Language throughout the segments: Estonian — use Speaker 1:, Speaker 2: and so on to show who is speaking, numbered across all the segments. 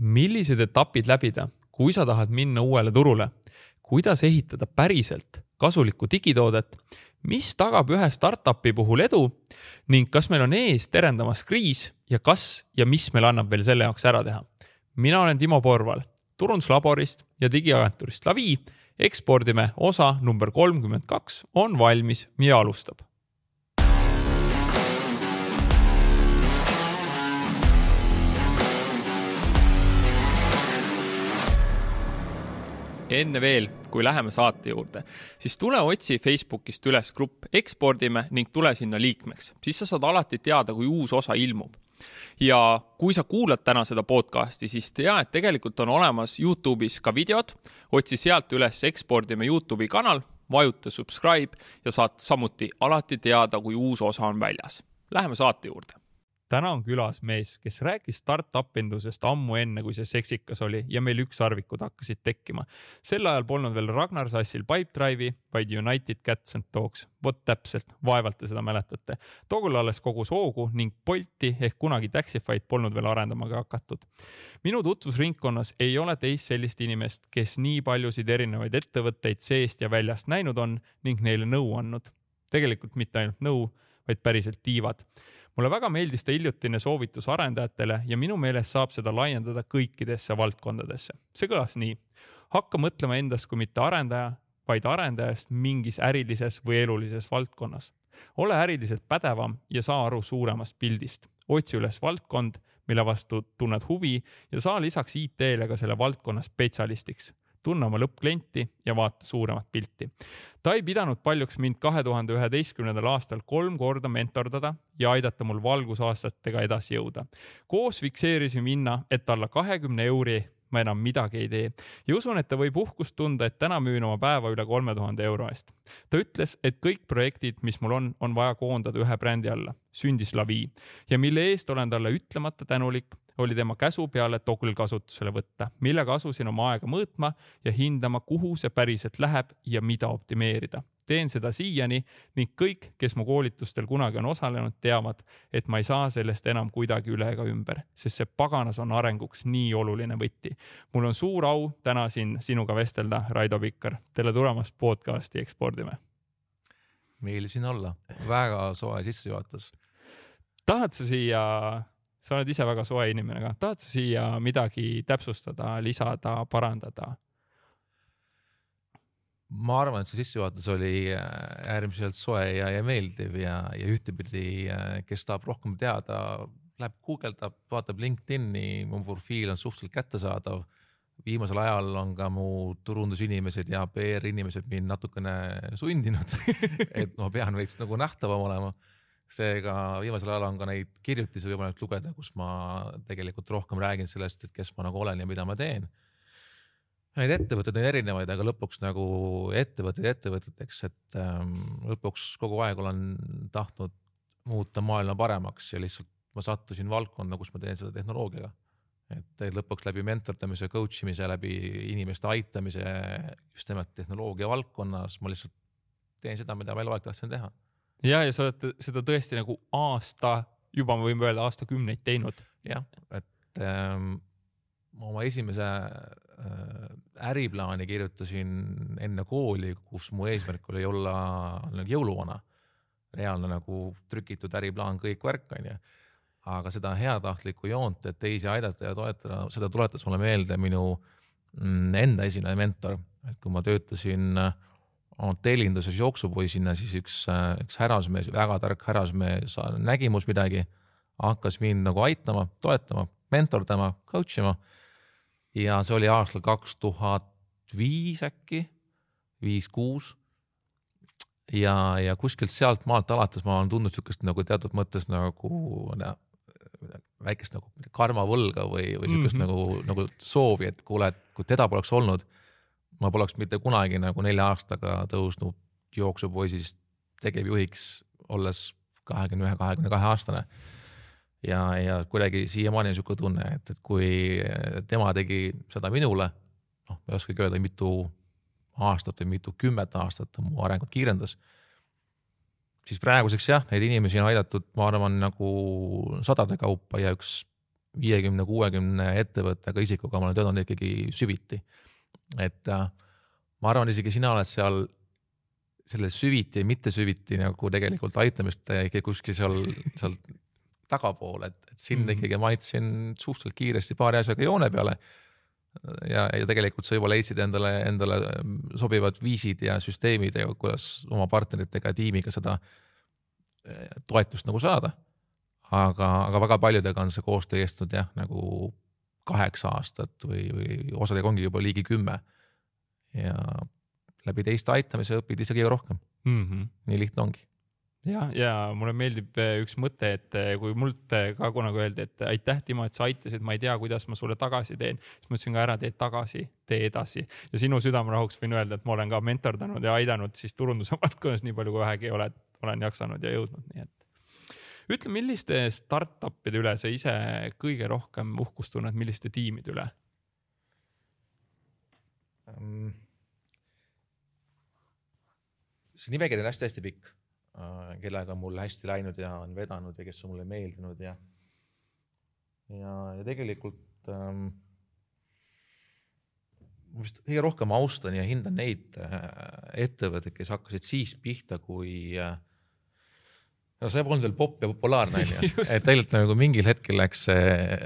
Speaker 1: millised etapid läbida, kui sa tahad minna uuele turule, kuidas ehitada päriselt kasulikku digitoodet, mis tagab ühe startup'i puhul edu ning kas meil on ees terendamas kriis ja kas ja mis meil annab veel selle jaoks ära teha. mina olen Timo Porval turunduslaborist ja digiagentuurist Lavi. ekspordime osa number kolmkümmend kaks on valmis ja alustab enne veel, kui läheme saate juurde, siis tule otsi Facebookist üles grupp Ekspordime ning tule sinna liikmeks, siis sa saad alati teada, kui uus osa ilmub. ja kui sa kuulad täna seda podcast'i, siis tea, et tegelikult on olemas Youtube'is ka videod, otsi sealt üles Ekspordime Youtube'i kanal, vajuta subscribe ja saad samuti alati teada, kui uus osa on väljas. Läheme saate juurde täna on külas mees, kes rääkis startup indusest ammu enne, kui see seksikas oli ja meil ükssarvikud hakkasid tekkima. sel ajal polnud veel Ragnar Sassil Pipedrive'i, vaid United Cats and Dogs. vot täpselt, vaevalt te seda mäletate. tookord alles kogus hoogu ning Bolti ehk kunagi Taxify'd polnud veel arendama ka hakatud. minu tutvusringkonnas ei ole teist sellist inimest, kes nii paljusid erinevaid ettevõtteid seest ja väljast näinud on ning neile nõu andnud. tegelikult mitte ainult nõu, vaid päriselt tiivad mulle väga meeldis ta hiljutine soovitus arendajatele ja minu meelest saab seda laiendada kõikidesse valdkondadesse. see kõlas nii. hakka mõtlema endast kui mitte arendaja, vaid arendajast mingis ärilises või elulises valdkonnas. ole äriliselt pädevam ja saa aru suuremast pildist. otsi üles valdkond, mille vastu tunned huvi ja saa lisaks IT-le ka selle valdkonna spetsialistiks tunne oma lõppklienti ja vaata suuremat pilti. ta ei pidanud paljuks mind kahe tuhande üheteistkümnendal aastal kolm korda mentordada ja aidata mul valgusaastatega edasi jõuda. koos fikseerisime hinna, et alla kahekümne euri ma enam midagi ei tee ja usun, et ta võib uhkust tunda, et täna müün oma päeva üle kolme tuhande euro eest. ta ütles, et kõik projektid, mis mul on, on vaja koondada ühe brändi alla, sündis Lavi ja mille eest olen talle ütlemata tänulik oli tema käsu peale Toggle kasutusele võtta, millega asusin oma aega mõõtma ja hindama, kuhu see päriselt läheb ja mida optimeerida. teen seda siiani ning kõik, kes mu koolitustel kunagi on osalenud, teavad, et ma ei saa sellest enam kuidagi üle ega ümber, sest see paganas on arenguks nii oluline võti. mul on suur au täna siin sinuga vestelda, Raido Pikkar. tere tulemast podcasti Ekspordime.
Speaker 2: meeldiv siin olla, väga soe sissejuhatus.
Speaker 1: tahad sa siia sa oled ise väga soe inimene ka, tahad sa siia midagi täpsustada, lisada, parandada?
Speaker 2: ma arvan, et see sissejuhatus oli äh, äärmiselt soe ja, ja meeldiv ja, ja ühtepidi, äh, kes tahab rohkem teada, läheb guugeldab, vaatab LinkedIn'i, mu profiil on suhteliselt kättesaadav. viimasel ajal on ka mu turundusinimesed ja PR inimesed mind natukene sundinud et ma pean veits nagu nähtavam olema seega viimasel ajal on ka neid kirjutisi võimalik lugeda, kus ma tegelikult rohkem räägin sellest, et kes ma nagu olen ja mida ma teen. Neid ettevõtteid on erinevaid, aga lõpuks nagu ettevõtteid ettevõteteks, et ähm, lõpuks kogu aeg olen tahtnud muuta maailma paremaks ja lihtsalt ma sattusin valdkonda, kus ma teen seda tehnoloogiaga. et lõpuks läbi mentordamise, coach imise, läbi inimeste aitamise just nimelt tehnoloogia valdkonnas ma lihtsalt teen seda, mida ma eluaeg tahtsin teha
Speaker 1: ja, ja sa oled seda tõesti nagu aasta, juba me võime öelda aastakümneid teinud.
Speaker 2: jah, et ähm, oma esimese äh, äriplaani kirjutasin enne kooli, kus mu eesmärk oli olla nagu jõuluvana. reaalne nagu trükitud äriplaan, kõik värk, onju. aga seda heatahtlikku joont, et teisi aidata ja toetada, seda tuletas mulle meelde minu mm, enda esimene mentor, et kui ma töötasin äh, teeninduses jooksupoisina siis üks, üks härrasmees, väga tark härrasmees nägi mus midagi, hakkas mind nagu aitama, toetama, mentordama, coach ima. ja see oli aastal kaks tuhat viis äkki, viis-kuus. ja, ja kuskilt sealt maalt alates ma olen tundnud sihukest nagu teatud mõttes nagu väikest nagu karmavõlga või, või sihukest mm -hmm. nagu, nagu soovi, et kuule, et kui teda poleks olnud ma poleks mitte kunagi nagu nelja aastaga tõusnud jooksupoisist tegevjuhiks, olles kahekümne ühe, kahekümne kahe aastane. ja, ja kuidagi siiamaani on sihuke tunne, et, et kui tema tegi seda minule, noh, ma ei oskagi öelda, mitu aastat või mitu kümmet aastat ta mu arengut kiirendas. siis praeguseks jah, neid inimesi on aidatud, ma arvan, nagu sadade kaupa ja üks viiekümne, kuuekümne ettevõttega, isikuga ma olen töötanud ikkagi süviti. Et äh, ma arvan, isegi sina oled seal selle süviti ja mitte süviti nagu tegelikult aitamist ikkagi kuskil seal, seal tagapool, et, et sinna mm -hmm. ikkagi ma aitasin suhteliselt kiiresti paari asjaga joone peale. ja, ja tegelikult sa juba leidsid endale, endale sobivad viisid ja süsteemid ja kuidas oma partneritega ja tiimiga seda eh, toetust nagu saada aga, aga väga paljudega on see koostöö kestnud jah, nagu kaheksa aastat või, või osadega ongi juba ligi kümme. ja läbi teiste aitamise õpid isegi rohkem mm. -hmm. nii lihtne ongi
Speaker 1: ja, ja mulle meeldib eh, üks mõte, et eh, kui mult eh, ka kunagi öeldi, et aitäh, Timo, et sa aitasid, ma ei tea, kuidas ma sulle tagasi teen, siis ma ütlesin ka ära, tee tagasi, tee edasi ja sinu südamerahuks võin öelda, et ma olen ka mentordanud ja aidanud siis turunduse valdkonnas nii palju, kui vähegi oled, olen jaksanud ja jõudnud, nii et ütle, milliste startup'ide üle sa ise kõige rohkem uhkust tunned, milliste tiimide üle um,?
Speaker 2: see nimekiri on hästi-hästi pikk, äh, kellega on mul hästi läinud ja on vedanud ja kes on mulle meeldinud ja, ja, ja tegelikult ähm, ma vist kõige rohkem austan ja hindan neid äh, ettevõtteid, kes hakkasid siis pihta, kui äh, no see polnud veel popp ja populaarne on ju, et tegelikult nagu mingil hetkel läks see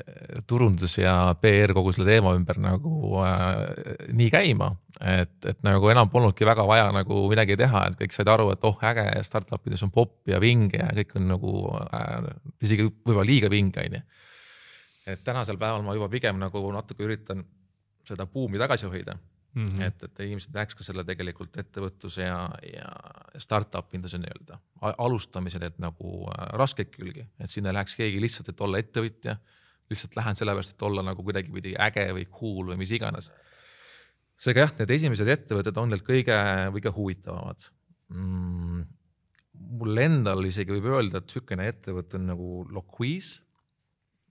Speaker 2: turundus ja PR kogu selle teema ümber nagu äh, nii käima, et, et nagu enam polnudki väga vaja nagu midagi teha, et kõik said aru, et oh äge, startup ides on popp ja vinge ja kõik on nagu äh, isegi võib-olla liiga vinge on ju. et tänasel päeval ma juba pigem nagu natuke üritan seda buumi tagasi hoida Mm -hmm. et, et inimesed näeks ka selle tegelikult ettevõtluse ja, ja startup induse nii-öelda alustamise need nagu äh, raskeid külgi, et sinna ei läheks keegi lihtsalt, et olla ettevõtja. lihtsalt lähen sellepärast, et olla nagu kuidagipidi äge või cool või mis iganes. seega jah, need esimesed ettevõtted on need kõige, kõige huvitavamad mm,. mul endal isegi võib öelda, et sihukene ettevõte on nagu Loquiz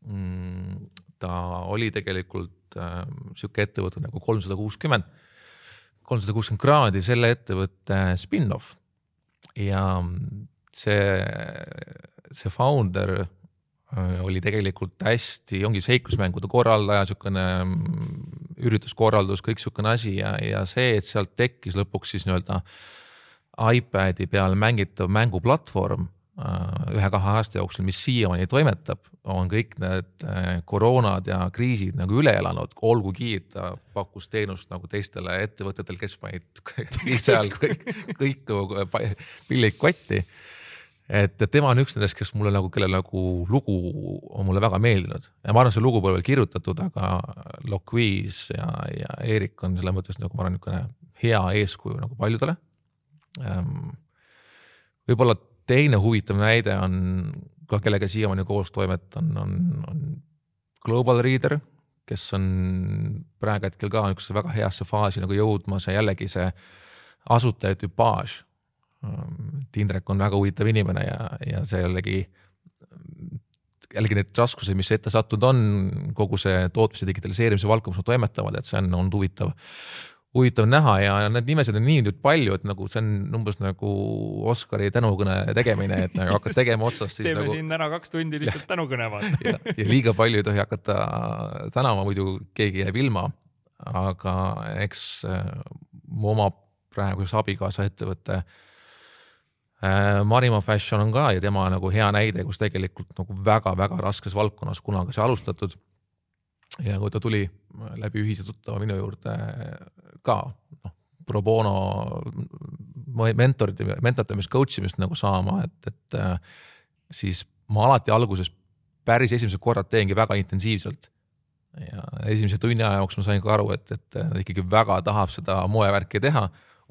Speaker 2: mm,. Ta oli tegelikult äh, sihuke ettevõte nagu kolmsada kuuskümmend, kolmsada kuuskümmend kraadi selle ettevõtte spin-off. Ja see, see founder äh, oli tegelikult hästi, ongi seiklusmängude korraldaja, niisugune mm, ürituskorraldus, kõik niisugune asi ja, ja see, et sealt tekkis lõpuks siis nii-öelda iPad'i peal mängitav mänguplatvorm ühe-kahe aasta jooksul, mis siiamaani toimetab, on kõik need äh, koroonad ja kriisid nagu üle elanud, olgugi et ta pakkus teenust nagu teistele ettevõtetele, kes panid kriisi ajal kõik, kõik pillid kotti. et, tema on üks nendest, kes mulle nagu, kelle nagu lugu on mulle väga meeldinud ja ma arvan, see lugu pole veel kirjutatud, aga Loquiz ja, ja Eerik on selles mõttes nagu ma arvan, niisugune hea eeskuju nagu paljudele. Ehm, võib-olla teine huvitav näide on ka, kellega siiamaani koos toimetan, on, on Global Reader, kes on praegu hetkel ka niisugusesse väga heasse faasi nagu jõudmas ja jällegi see asutaja tüpaaž. Indrek on väga huvitav inimene ja, ja see jällegi, jällegi need raskused, mis ette sattunud on, kogu see tootmise digitaliseerimise valdkonnas nad toimetavad, et see on olnud huvitav huvitav näha ja need nimesid on nii nüüd palju, et nagu see on umbes nagu Oscari tänukõne tegemine, et nagu hakkad tegema otsast
Speaker 1: siis teeme
Speaker 2: nagu.
Speaker 1: siin ära kaks tundi lihtsalt tänukõne vaata
Speaker 2: ja, ja liiga palju ei tohi hakata tänama, muidu keegi jääb ilma. aga eks äh, mu oma praeguse abikaasa ettevõte äh, Marimo Fashion on ka ja tema nagu hea näide, kus tegelikult nagu väga-väga raskes valdkonnas kunagi sai alustatud ja kui ta tuli läbi ühise tuttava minu juurde ka noh, pro bono mentorid, mentortamist, coach imist nagu saama, et, et äh, siis ma alati alguses päris esimesed korrad teengi väga intensiivselt. ja esimese tunni aja jooksul ma sain ka aru, et, et ta ikkagi väga tahab seda moevärki teha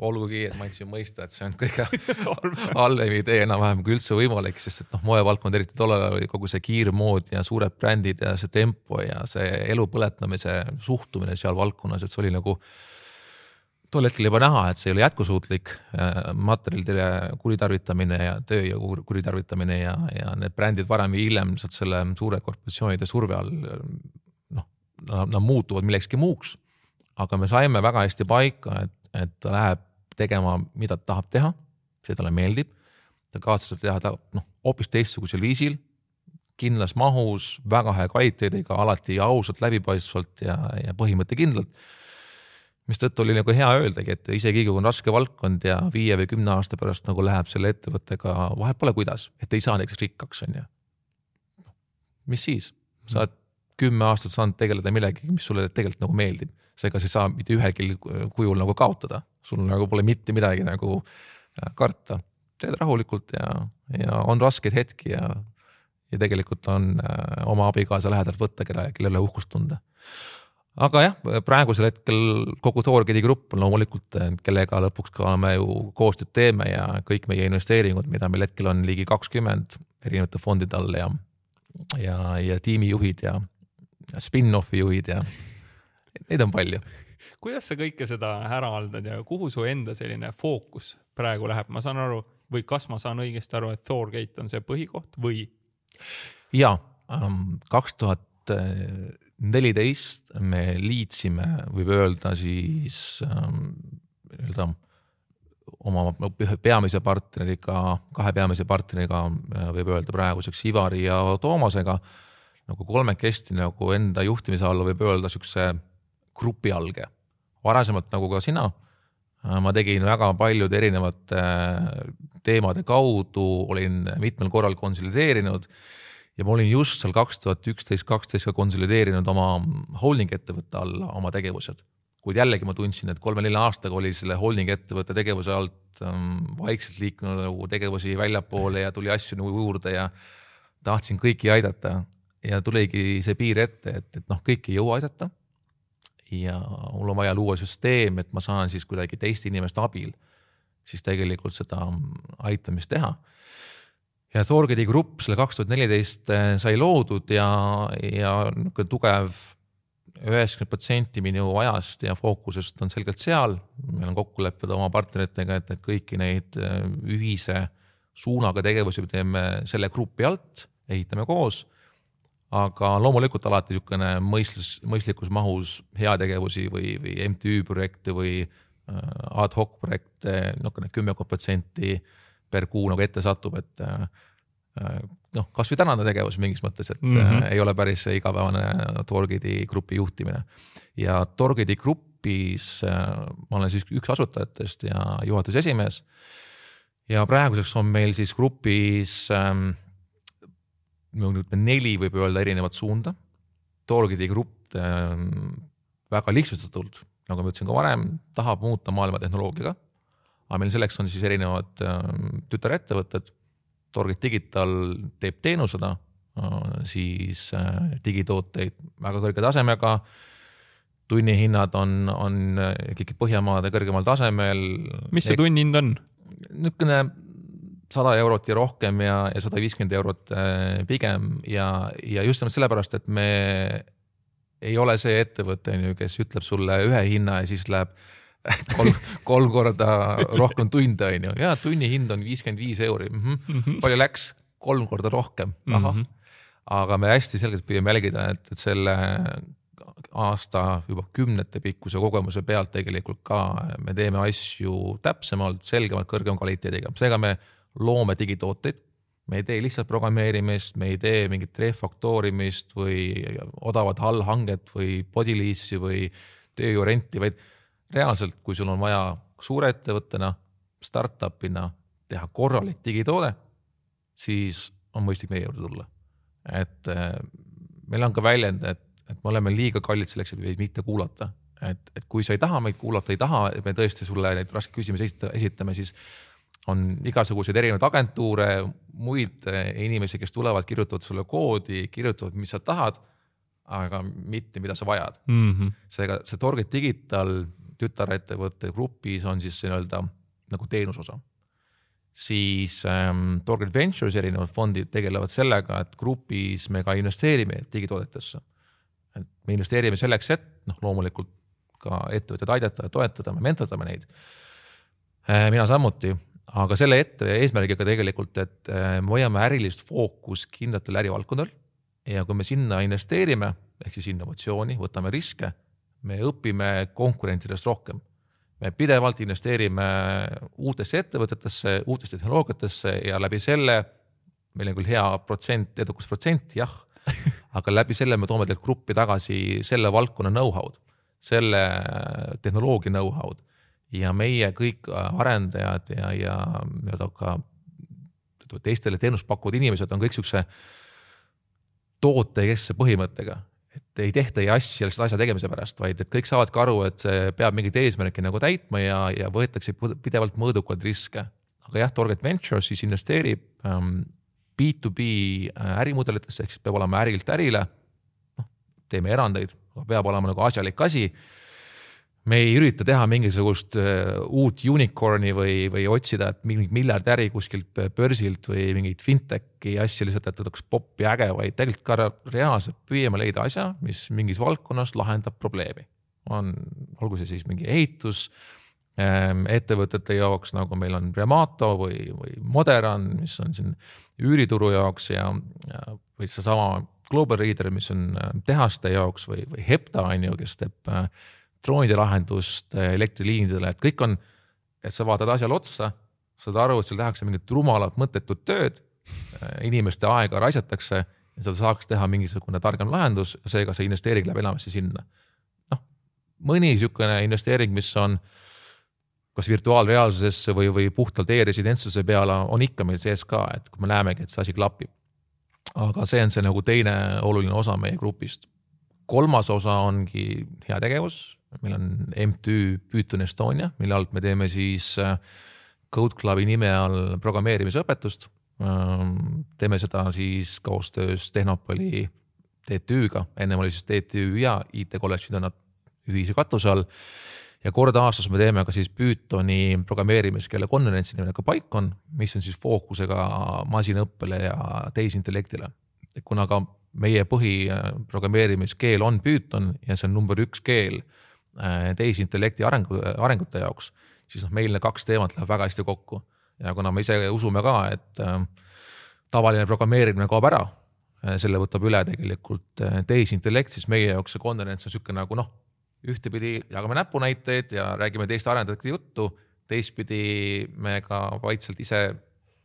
Speaker 2: olgugi, et ma andsin mõista, et see on kõige halvem idee enam-vähem kui üldse võimalik, sest et noh, moevaldkond eriti tollel ajal oli kogu see kiirmood ja suured brändid ja see tempo ja see elu põletamise suhtumine seal valdkonnas, et see oli nagu tol hetkel juba näha, et see ei ole jätkusuutlik äh, materjalide kuritarvitamine ja tööjõu kuritarvitamine ja, ja need brändid varem või hiljem lihtsalt selle suure korporatsioonide surve all noh, nad muutuvad millekski muuks. aga me saime väga hästi paika, et, et ta läheb tegema, mida ta tahab teha, see talle meeldib. ta kavatseb seda teha ta noh, hoopis teistsugusel viisil, kindlas mahus, väga hea kvaliteediga, alati ausalt, läbipaistvalt ja, ja põhimõttekindlalt. mistõttu oli nagu hea öeldagi, et isegi kui on raske valdkond ja viie või kümne aasta pärast nagu läheb selle ettevõttega, vahet pole kuidas, et ei saa näiteks rikkaks, on ju. mis siis, sa oled kümme aastat saanud tegeleda millegagi, mis sulle tegelikult nagu meeldib, seega sa ei saa mitte ühelgi kujul nagu kaotada, sul nagu pole mitte midagi nagu äh, karta teed rahulikult ja, ja on raskeid hetki ja, ja tegelikult on äh, oma abikaasa lähedalt võtta, kelle, kelle üle uhkust tunda. aga jah, praegusel hetkel kogu Toorgidi grupp on loomulikult, äh, kellega lõpuks ka me ju koostööd teeme ja kõik meie investeeringud, mida meil hetkel on ligi kakskümmend erinevate fondide all ja, ja, ja tiimijuhid ja spin-off'i juhid ja neid on palju
Speaker 1: kuidas sa kõike seda ära haldad ja kuhu su enda selline fookus praegu läheb, ma saan aru, või kas ma saan õigesti aru, et Thorgate on see põhikoht või?
Speaker 2: ja, ähm, kaks tuhat neliteist me liitsime, võib öelda siis ähm, nii-öelda oma ühe peamise partneriga, kahe peamise partneriga äh, võib öelda praeguseks Ivari ja Toomasega nagu kolmekesti nagu enda juhtimise alla võib öelda siukse grupi alge. Varasemalt nagu ka sina Äh, ma tegin väga paljude erinevate äh, teemade kaudu, olin mitmel korral konsolideerinud ja ma olin just seal kaks tuhat üksteist, kaksteist ka konsolideerinud oma holding ettevõtte alla oma tegevused. kuid jällegi ma tundsin, et kolme-nelja aastaga oli selle holding ettevõtte tegevuse alt ähm, vaikselt liikunud nagu tegevusi väljapoole ja tuli asju nagu juurde ja tahtsin kõiki aidata ja tuligi see piir ette, et, et noh, kõiki ei jõua aidata ja mul on vaja luua süsteem, et ma saan siis kuidagi teiste inimeste abil siis tegelikult seda aitamist teha. ja Thorgeti grupp selle kaks tuhat neliteist eh, sai loodud ja, ja niisugune tugev üheksakümmend protsenti minu ajast ja fookusest on selgelt seal. meil on kokkulepped oma partneritega, et, et kõiki neid eh, ühise suunaga tegevusi teeme selle grupi alt, ehitame koos aga loomulikult alati niisugune mõistlus, mõistlikus mahus heategevusi või, või MTÜ projekte või äh, ad hoc projekte, niisugune kümmekond protsenti per kuu nagu ette satub, et äh, äh noh, kasvõi tänane tegevus mingis mõttes, et mm -hmm. ei ole päris igapäevane Torgidi grupi juhtimine. ja Torgidi grupis ma olen siis üks asutajatest ja juhatuse esimees. ja praeguseks on meil siis grupis äh, ütleme neli võib öelda erinevat suunda. Torgidi grupp äh, väga lihtsustatult, nagu ma ütlesin ka varem, tahab muuta maailma tehnoloogiaga. aga meil selleks on siis erinevad äh, tütarettevõtted. Torgid Digital teeb teenusena äh, siis äh, digitooteid väga kõrge tasemega tunnihinnad on, on ikkagi Põhjamaade kõrgemal tasemel.
Speaker 1: mis see tunnihind on?
Speaker 2: niisugune sada eurot ja rohkem ja, ja sada viiskümmend eurot äh, pigem ja, ja just nimelt sellepärast, et me ei ole see ettevõte, on ju, kes ütleb sulle ühe hinna ja siis läheb kolm, kolm korda rohkem tunde, on ju, ja tunnihind on viiskümmend viis euri mm, -hmm. palju läks, kolm korda rohkem, ahah mm. -hmm. aga me hästi selgelt püüame jälgida, et, et selle aasta juba kümnete pikkuse kogemuse pealt tegelikult ka me teeme asju täpsemalt, selgemalt, kõrgema kvaliteediga, seega me loome digitooteid. me ei tee lihtsalt programmeerimist, me ei tee mingit refaktorimist või odavat allhanget või bodylease'i või tööjõurenti, vaid reaalselt, kui sul on vaja suurettevõttena, startup'ina teha korralik digitoode, siis on mõistlik meie juurde tulla. et äh, meil on ka väljend, et, et me oleme liiga kallid selleks, et meid mitte kuulata. et, et kui sa ei taha meid kuulata, ei taha, et me tõesti sulle neid raskeid küsimusi esita, esitame, siis on igasuguseid erinevaid agentuure, muid eh, inimesi, kes tulevad, kirjutavad sulle koodi, kirjutavad, mis sa tahad, aga mitte, mida sa vajad mm. -hmm. seega see Target Digital tütarettevõtte grupis on siis nii-öelda nagu teenusosa. siis ähm, Target Ventures erinevad fondid tegelevad sellega, et grupis me ka investeerime digitoodetesse. et me investeerime selleks, et noh, loomulikult ka ettevõtjaid aidata ja toetada, me mentordame neid. Äh, mina samuti aga selle ette eesmärgiga tegelikult, et äh, me hoiame ärilist fookust kindlatel ärivaldkondadel ja kui me sinna investeerime, ehk siis innovatsiooni, võtame riske, me õpime konkurentidest rohkem. me pidevalt investeerime uutesse ettevõtetesse, uutesse tehnoloogiatesse ja läbi selle meil on küll hea protsent, edukusprotsent, jah aga läbi selle me toome teilt gruppi tagasi selle valdkonna know-how'd, selle tehnoloogia know-how'd ja meie kõik arendajad ja, ja nii-öelda ka teistele teenust pakkuvad inimesed on kõik siukse tootekeskse põhimõttega, et ei tehta ei asja lihtsalt asja tegemise pärast, vaid et kõik saavadki aru, et see peab mingit eesmärki nagu täitma ja, ja võetakse pidevalt mõõdukalt riske. aga jah, Target Ventures siis investeerib ähm, B2B äh, ärimudelitesse, ehk siis peab olema ärilt ärile. noh, teeme erandeid, aga peab olema nagu asjalik asi me ei ürita teha mingisugust äh, uut unicorn'i või, või otsida, et mingit miljardäri kuskilt börsilt või mingit fintech'i asja lihtsalt, et oleks popp ja äge, vaid tegelikult ka reaalselt püüame leida asja, mis mingis valdkonnas lahendab probleemi. on, olgu see siis mingi ehitus ähm, ettevõtete jaoks, nagu meil on Remato või, või Moderan, mis on siin üürituru jaoks ja, ja või seesama Global Reader, mis on äh, tehaste jaoks või, või Hepta on ju, kes teeb äh, droonide lahendust eh, elektriliinidele, et kõik on, et sa vaatad asjale otsa, saad aru, et seal tehakse mingit rumalat mõttetut tööd, eh, inimeste aega raisatakse ja seal saaks teha mingisugune targem lahendus, seega see investeering läheb enamasti sinna. noh, mõni niisugune investeering, mis on kas virtuaalreaalsusesse või, või puhtalt e-residentsuse peale on ikka meil sees ka, et kui me näemegi, et see asi klapib. aga see on see nagu teine oluline osa meie grupist. kolmas osa ongi heategevus, meil on MTÜ Python Estonia, mille alt me teeme siis äh, Code Clubi nime all programmeerimisõpetust. Ähm, teeme seda siis koostöös Tehnopoli TTÜ-ga, ennem oli siis TTÜ ja IT kolledžid on nad ühise katuse all. ja kord aastas me teeme ka siis Pythoni programmeerimiskeele konverentsi nimega PyCon, mis on siis fookusega masinaõppele ja tehisintellektile. kuna ka meie põhiprogrammeerimiskeel on Python ja see on number üks keel tehisintellekti arengu, arengute jaoks, siis noh, meil need kaks teemat lähevad väga hästi kokku. ja kuna me ise usume ka, et äh, tavaline programmeerimine kaob ära, äh, selle võtab üle tegelikult tehisintellekt, siis meie jaoks see konverents on sihuke nagu noh, ühtepidi jagame näpunäiteid ja räägime teiste arendajate juttu, teistpidi me ka vaikselt ise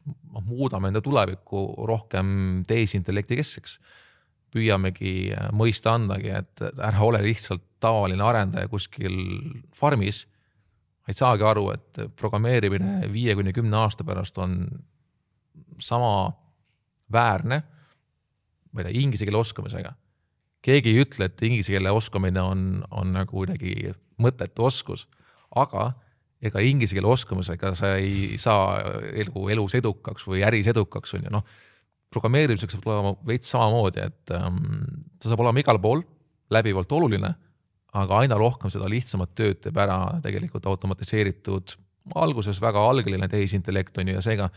Speaker 2: noh, muudame enda tulevikku rohkem tehisintellekti keskseks püüamegi äh, mõista andagi, et ära ole lihtsalt tavaline arendaja kuskil farmis, vaid saage aru, et programmeerimine viie kuni kümne aasta pärast on sama väärne, ma ei tea, inglise keele oskamisega. keegi ei ütle, et inglise keele oskamine on, on nagu kuidagi mõttetu oskus, aga ega inglise keele oskamisega sa ei saa elu, elus edukaks või äris edukaks, on ju, noh programmeerimiseks saab olema veits samamoodi, et ähm, ta saab olema igal pool läbivalt oluline, aga aina rohkem seda lihtsamat tööd teeb ära tegelikult automatiseeritud, alguses väga algeline tehisintellekt on ju ja seega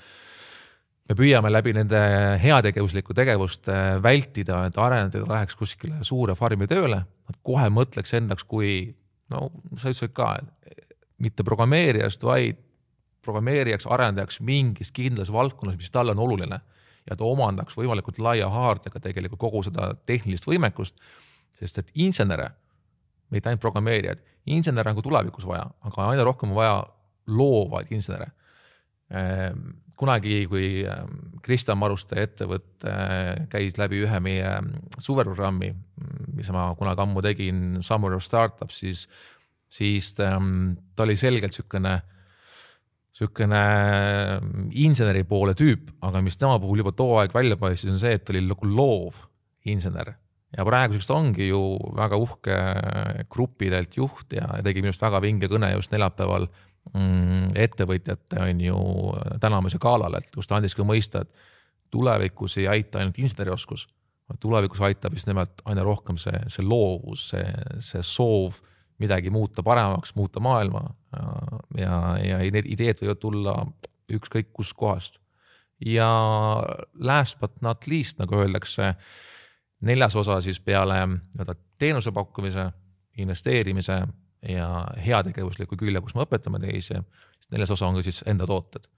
Speaker 2: me püüame läbi nende heategevuslikku tegevust vältida, et arendajad läheks kuskile suure farmi tööle, nad kohe mõtleks endaks kui no sa ütlesid ka, mitte programmeerijast, vaid programmeerijaks, arendajaks mingis kindlas valdkonnas, mis talle on oluline ja ta omandaks võimalikult laia haardega tegelikult kogu seda tehnilist võimekust. sest et insenere, mitte ainult programmeerijaid, insenere on ka tulevikus vaja, aga aina rohkem on vaja loovaid insenere. Ehm, kunagi, kui ehm, Krista Maruste ettevõte äh, käis läbi ühe meie suveprogrammi, mis ma kunagi ammu tegin, Summer of Startups, siis, siis ta, ehm, ta oli selgelt niisugune niisugune mm, inseneri poole tüüp, aga mis tema puhul juba too aeg välja paistis, on see, et ta oli nagu loov insener. ja praeguseks ta ongi ju väga uhke grupidelt juht ja tegi minu arust väga vinge kõne just neljapäeval mm, ettevõtjate on ju tänamise galal, et kus ta andis ka mõista, et tulevikus ei aita ainult insenerioskus, tulevikus aitab just nimelt aina rohkem see, see loovus, see, see soov midagi muuta paremaks, muuta maailma ja, ja need ideed võivad tulla ükskõik kuskohast. ja last but not least, nagu öeldakse, neljas osa siis peale nii-öelda teenuse pakkumise, investeerimise ja heategevusliku külje, kus me õpetame teisi, siis neljas osa on ka siis enda tooted.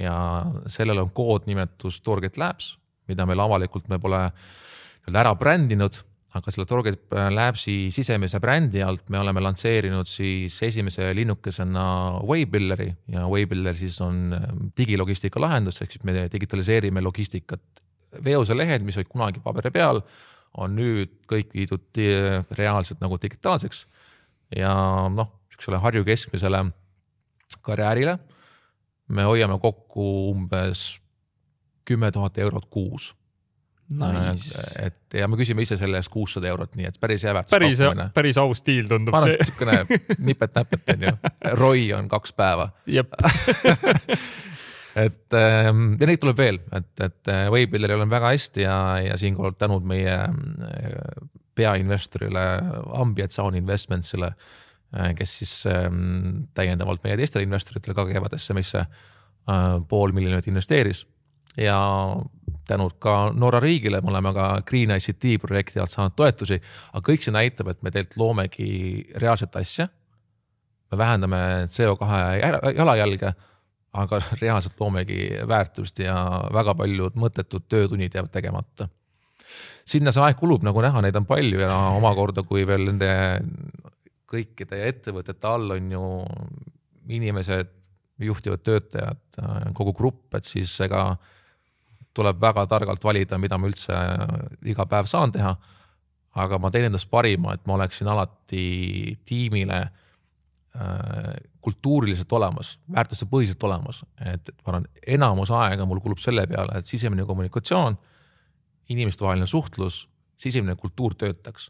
Speaker 2: ja sellel on koodnimetus Target Labs, mida meil avalikult me pole nii-öelda ära brändinud aga selle Target Labsi sisemise brändi alt me oleme lansseerinud siis esimese linnukesena Waybuilderi ja Waybuilder siis on ähm, digilogistika lahendus, ehk siis me digitaliseerime logistikat. veoselehed, mis olid kunagi paberi peal, on nüüd kõik viidud reaalselt nagu digitaalseks ja noh, sihukesele Harju keskmisele karjäärile me hoiame kokku umbes kümme tuhat eurot kuus
Speaker 1: nice..
Speaker 2: et ja me küsime ise selle eest kuussada eurot, nii et päris hea väärtus.
Speaker 1: päris, päris aus diil tundub
Speaker 2: see. niisugune nipet-näpet on ju, ROI on kaks päeva. et ähm, ja neid tuleb veel, et, et äh, Waybuilderil on väga hästi ja, ja siinkohal tänud meie äh, peainvestorile Ambient Sound Investmentsile, äh, kes siis ähm, täiendavalt meie teistele investoritele ka kevadesse meisse pool miljonit investeeris ja tänud ka Norra riigile, me oleme ka Green ICT projekti alt saanud toetusi, aga kõik see näitab, et me tegelikult loomegi reaalset asja. me vähendame CO2 jalajälge, aga reaalselt loomegi väärtust ja väga paljud mõttetud töötunnid jäävad tegemata. sinna see aeg kulub, nagu näha, neid on palju ja omakorda, kui veel nende kõikide ettevõtete all on ju inimesed, juhtivad töötajad, kogu grupp, et siis ega tuleb väga targalt valida, mida ma üldse iga päev saan teha. aga ma teen endast parima, et ma oleksin alati tiimile äh, kultuuriliselt olemas, väärtustepõhiselt olemas, et ma arvan, enamus aega mul kulub selle peale, et sisemine kommunikatsioon, inimestevaheline suhtlus, sisemine kultuur töötaks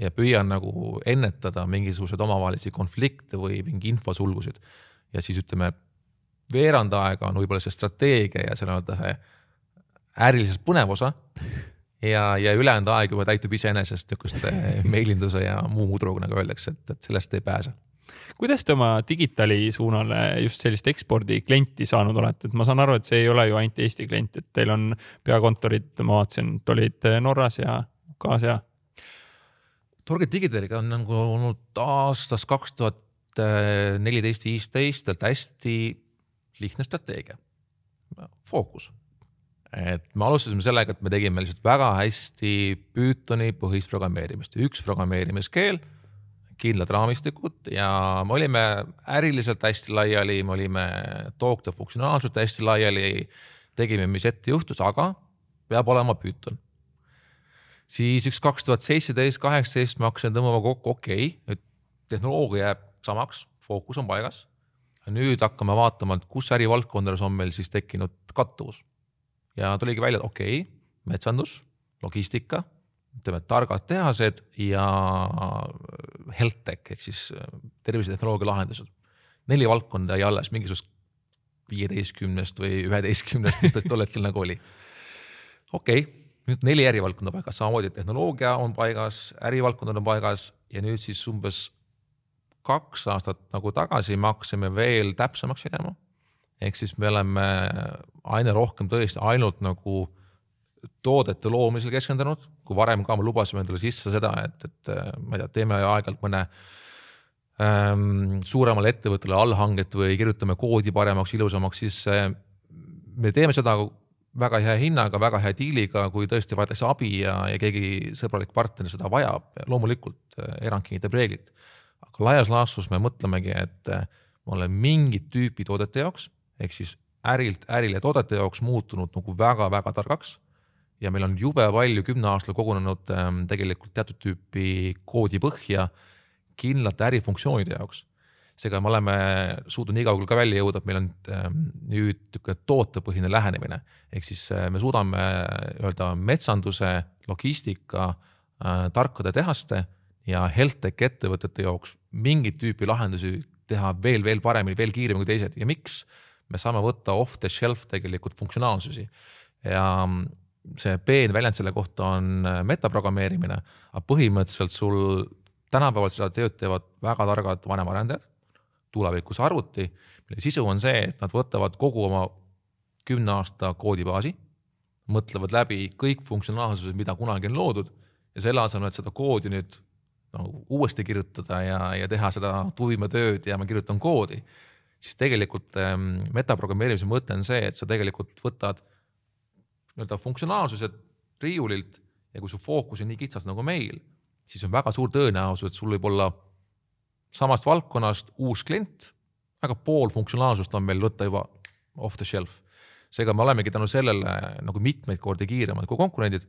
Speaker 2: ja püüan nagu ennetada mingisuguseid omavahelisi konflikte või mingi infosulgusid. ja siis ütleme, veerand aega on võib-olla see strateegia ja see nii-öelda see äriliselt põnev osa. ja, ja ülejäänud aeg juba täitub iseenesest niisuguste meilinduse ja muu mudruga, nagu öeldakse, et, et sellest ei pääse
Speaker 1: kuidas te oma digitaali suunale just sellist ekspordiklienti saanud olete, et ma saan aru, et see ei ole ju ainult Eesti klient, et teil on peakontorid, ma vaatasin, et olid Norras ja UK-s ja.
Speaker 2: Target Digitaliga on nagu olnud aastast kaks tuhat neliteist, viisteist hästi lihtne strateegia, fookus et me alustasime sellega, et me tegime lihtsalt väga hästi Pythoni põhist programmeerimist, üks programmeerimiskeel, kindlad raamistikud ja me olime äriliselt hästi laiali, me olime tookte funktsionaalselt hästi laiali. tegime, mis ette juhtus, aga peab olema Python. siis üks kaks tuhat seitseteist, kaheksateist ma hakkasin tõmbama kokku, okei okay,, nüüd tehnoloogia jääb samaks, fookus on paigas. nüüd hakkame vaatama, et kus ärivaldkondades on meil siis tekkinud kattuvus ja tuligi välja, et okei okay,, metsandus, logistika, ütleme targad tehased ja health tech ehk siis äh, tervisetehnoloogia lahendused. neli valdkonda jäi alles mingisugust viieteistkümnest või üheteistkümnest, mis ta tol hetkel nagu oli. okei okay,, nüüd neli ärivaldkonda paigas, samamoodi tehnoloogia on paigas, ärivaldkonnad on paigas ja nüüd siis umbes kaks aastat nagu tagasi me hakkasime veel täpsemaks minema ehk siis me oleme aina rohkem tõesti ainult nagu toodete loomisel keskendunud, kui varem ka me lubasime endale sisse seda, et, et ma ei tea, teeme aeg-ajalt mõne ähm, suuremale ettevõttele allhanget või kirjutame koodi paremaks, ilusamaks, siis äh, me teeme seda väga hea hinnaga, väga hea diiliga, kui tõesti vaadatakse abi ja, ja keegi sõbralik partner seda vajab, loomulikult äh, erand kinnitab reeglit. aga laias laastus me mõtlemegi, et äh, me oleme mingit tüüpi toodete jaoks ehk siis ärilt ärile toodete jaoks muutunud nagu väga-väga targaks. ja meil on jube palju kümne aastal kogunenud ähm, tegelikult teatud tüüpi koodi põhja kindlate ärifunktsioonide jaoks. seega me oleme suutnud nii kaugele ka välja jõuda, et meil on ähm, nüüd niisugune tootepõhine lähenemine, ehk siis äh, me suudame nii-öelda metsanduse, logistika äh,, tarkade tehaste ja health tech ettevõtete jaoks mingit tüüpi lahendusi teha veel, veel paremini, veel kiiremini kui teised ja miks me saame võtta off the shelf tegelikult funktsionaalsusi. Ja see peen väljend selle kohta on äh, metaprogrammeerimine, aga põhimõtteliselt sul tänapäeval seda tööd teevad väga targad vanemarendajad, tulevikus arvuti, mille sisu on see, et nad võtavad kogu oma kümne aasta koodibaasi, mõtlevad läbi kõik funktsionaalsused, mida kunagi on loodud ja selle asemel, et seda koodi nüüd nagu uuesti kirjutada ja, ja teha seda tuimetööd ja ma kirjutan koodi siis tegelikult ähm, metaprogrammeerimise mõte on see, et sa tegelikult võtad nii-öelda funktsionaalsused riiulilt ja kui su fookus on nii kitsas nagu meil, siis on väga suur tõenäosus, et sul võib olla samast valdkonnast uus klient, aga pool funktsionaalsust on meil võtta juba off the shelf. seega me olemegi tänu sellele nagu mitmeid kordi kiiremad kui konkurendid.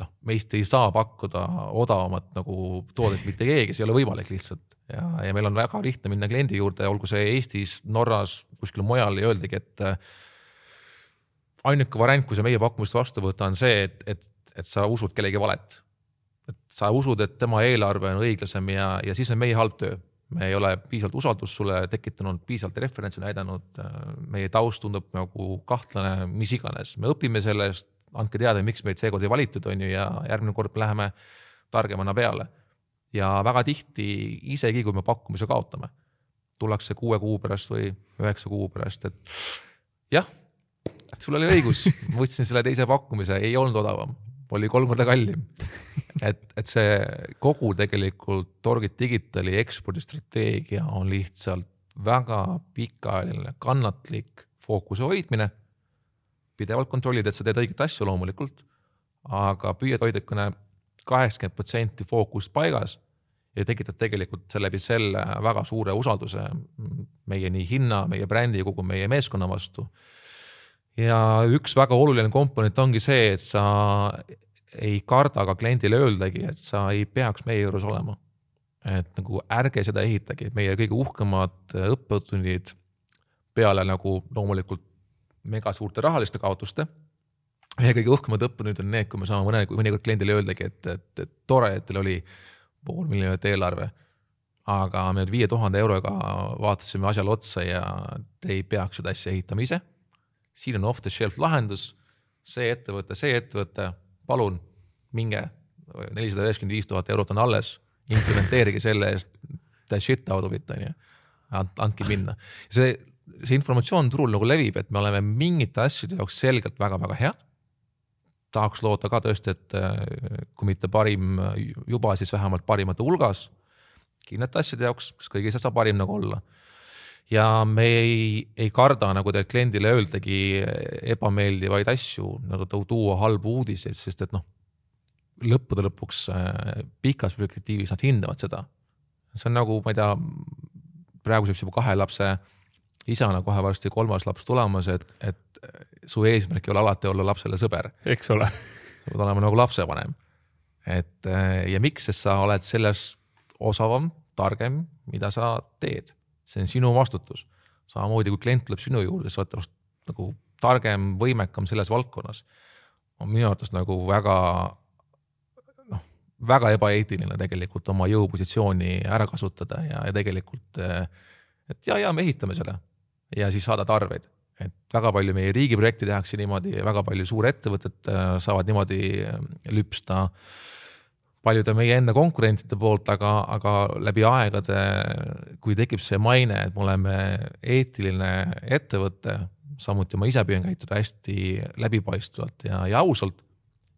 Speaker 2: noh, meist ei saa pakkuda odavamat nagu toodet mitte keegi, see ei ole võimalik lihtsalt ja, ja meil on väga lihtne minna kliendi juurde, olgu see Eestis, Norras, kuskil mujal ja öeldagi, et ainuke variant, kui sa meie pakkumist vastu võtta, on see, et, et, et sa usud kellegi valet. et sa usud, et tema eelarve on õiglasem ja, ja siis on meie halb töö. me ei ole piisavalt usaldust sulle tekitanud, piisavalt referentse näidanud, meie taust tundub nagu kahtlane, mis iganes, me õpime sellest, andke teada, miks meid seekord ei valitud, on ju, ja järgmine kord läheme targemana peale. Ja väga tihti, isegi kui me pakkumise kaotame, tullakse kuue kuu pärast või üheksa kuu pärast, et jah sul oli õigus, võtsin selle teise pakkumise, ei olnud odavam, oli kolm korda kallim. et, et see kogu tegelikult Torgit Digitali ekspordistrateegia on lihtsalt väga pikaajaline, kannatlik fookuse hoidmine. pidevalt kontrollid, et sa teed õiget asja loomulikult, aga püüad hoida niisugune kaheksakümmend protsenti fookust paigas ja tekitad tegelikult läbi selle väga suure usalduse meie nii hinna, meie brändi, kogu meie meeskonna vastu ja üks väga oluline komponent ongi see, et sa ei karda ka kliendile öeldagi, et sa ei peaks meie juures olema. et nagu ärge seda ehitage, meie kõige uhkemad õppetunnid peale nagu loomulikult mega suurte rahaliste kaotuste. Meie kõige uhkemad õppetunnid on need, kui me saame mõne, mõnikord kliendile öeldagi, et, et, et tore, et teil oli pool miljonit eelarve. aga me nüüd viie tuhande euroga vaatasime asjale otsa ja te ei peaks seda asja ehitama ise siin on off the shelf lahendus, see ettevõte, see ettevõte, palun minge, nelisada üheksakümmend viis tuhat eurot on alles, implementeerige selle eest, the shit out of it on ju, andke minna. see, see informatsioon turul nagu levib, et me oleme mingite asjade jaoks selgelt väga-väga head. Tahaks loota ka tõesti, et äh, kui mitte parim juba, siis vähemalt parimate hulgas kindlate asjade jaoks, kas kõigis saab parim nagu olla ja me ei, ei karda nagu tegelikult kliendile öeldagi ebameeldivaid asju, nagu tuua halbu uudiseid, sest et noh, lõppude lõpuks äh, pikas perspektiivis nad hindavad seda. see on nagu, ma ei tea, praeguseks juba kahe lapse isana kohe varsti kolmas laps tulemas, et, et su eesmärk ei ole alati olla lapsele sõber.
Speaker 1: eks ole.
Speaker 2: sa pead olema nagu lapsevanem. et äh, ja miks, sest sa oled selles osavam, targem, mida sa teed see on sinu vastutus. samamoodi kui klient tuleb sinu juurde, sa oled temast nagu targem, võimekam selles valdkonnas. on minu arvates nagu väga noh, väga ebaeetiline tegelikult oma jõupositsiooni ära kasutada ja, ja tegelikult, et ja, ja me ehitame selle ja siis saadad arveid et väga palju meie riigiprojekte tehakse niimoodi, väga palju suurettevõtted äh, saavad niimoodi lüpsta äh, paljude meie enda konkurentide poolt, aga, aga läbi aegade, kui tekib see maine, et me oleme eetiline ettevõte, samuti ma ise püüan käituda hästi läbipaistvalt ja, ja ausalt,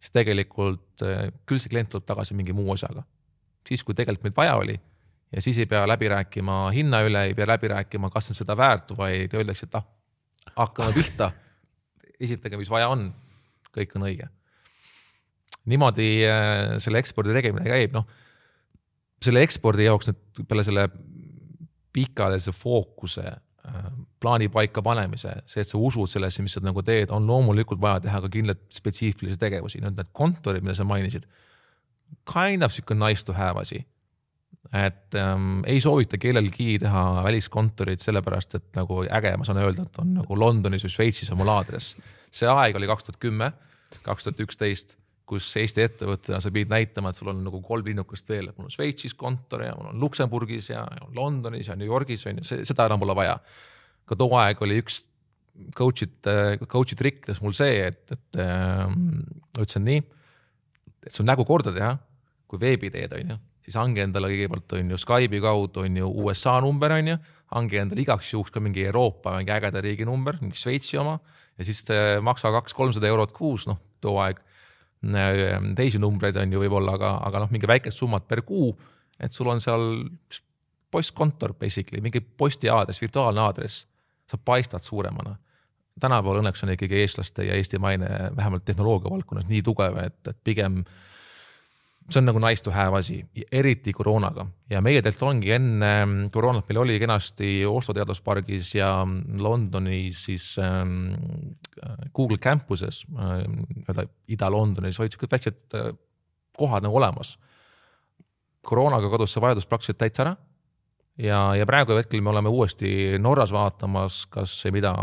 Speaker 2: siis tegelikult eh, küll see klient tuleb tagasi mingi muu asjaga. siis, kui tegelikult meid vaja oli ja siis ei pea läbi rääkima hinna üle, ei pea läbi rääkima, kas on seda väärt, vaid öeldakse, et ah, hakkame pihta, esitage, mis vaja on, kõik on õige niimoodi äh, selle ekspordi tegemine käib, noh. selle ekspordi jaoks nüüd peale selle pikaajalise fookuse äh, plaani paika panemise, see, et sa usud sellesse, mis sa nagu teed, on loomulikult vaja teha ka kindlaid spetsiifilisi tegevusi, nüüd need kontorid, mida sa mainisid. Kind of sihuke nice to have asi. Et ähm, ei soovita kellelgi teha väliskontorit sellepärast, et nagu äge, ma saan öelda, et on nagu Londonis või Šveitsis on mul aadress. see aeg oli kaks tuhat kümme, kaks tuhat üksteist kus Eesti ettevõttena sa pidid näitama, et sul on nagu kolm linnukest veel, et mul on Šveitsis kontor ja mul on Luksemburgis ja, ja Londonis ja New Yorgis on ju, seda enam pole vaja. ka too aeg oli üks coach'ite, coach'i trikk ütles mul see, et, et äh, ütlesin nii, et sul nägu korda teha, kui veebi teed, on ju, siis hangi endale kõigepealt on ju Skype'i kaudu on ju USA number on ju, hangi endale igaks juhuks ka mingi Euroopa mingi ägeda riigi number, mingi Šveitsi oma. Ja siis maksa kaks-kolmsada eurot kuus, noh too aeg. Ehm, teisi numbreid on ju võib-olla, aga, aga noh, mingi väikest summat per kuu, et sul on seal postkontor basically, mingi posti aadress, virtuaalne aadress, sa paistad suuremana. tänapäeval õnneks on ikkagi eestlaste ja Eesti maine vähemalt tehnoloogia valdkonnas nii tugev, et, et pigem see on nagu nice to have asi, eriti koroonaga ja meie tegelikult ongi enne koroonat, meil oli kenasti Oslo teaduspargis ja Londonis siis ähm, Google campuses äh, nii-öelda Ida-Londonis olid siuksed väiksed äh, kohad nagu olemas. koroonaga kadus see vajadus praktiliselt täitsa ära. ja, ja praegu hetkel me oleme uuesti Norras vaatamas, kas ja mida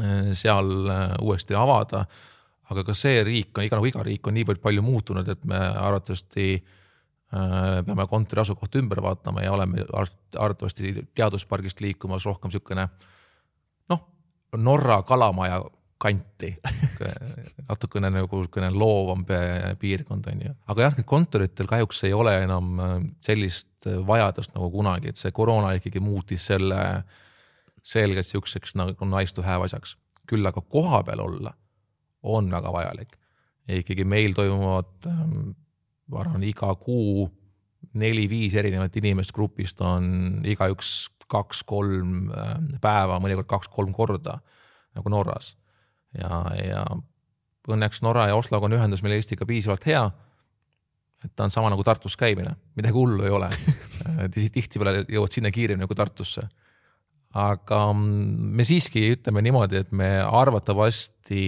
Speaker 2: äh, seal äh, uuesti avada aga ka see riik on iga nagu iga riik on niivõrd palju muutunud, et me arvatavasti äh, peame kontori asukohta ümber vaatama ja oleme arvatavasti teaduspargist liikumas rohkem niisugune noh, Norra kalamaja kanti. Natukene nagu niisugune loovam piirkond on ju, aga jah, kontoritel kahjuks ei ole enam äh, sellist vajadust nagu kunagi, et see koroona ikkagi muutis selle selgelt niisuguseks nagu nice to have asjaks, küll aga kohapeal olla on väga vajalik. ja ikkagi meil toimuvad, ähm, ma arvan, iga kuu neli-viis erinevat inimest grupist on igaüks kaks-kolm ähm, päeva, mõnikord kaks-kolm korda nagu Norras. ja, ja õnneks Norra ja Osloga on ühendus meil Eestiga piisavalt hea. et ta on sama nagu Tartus käimine, midagi hullu ei ole tihtipeale jõuad sinna kiiremini kui Tartusse aga mm, me siiski ütleme niimoodi, et me arvatavasti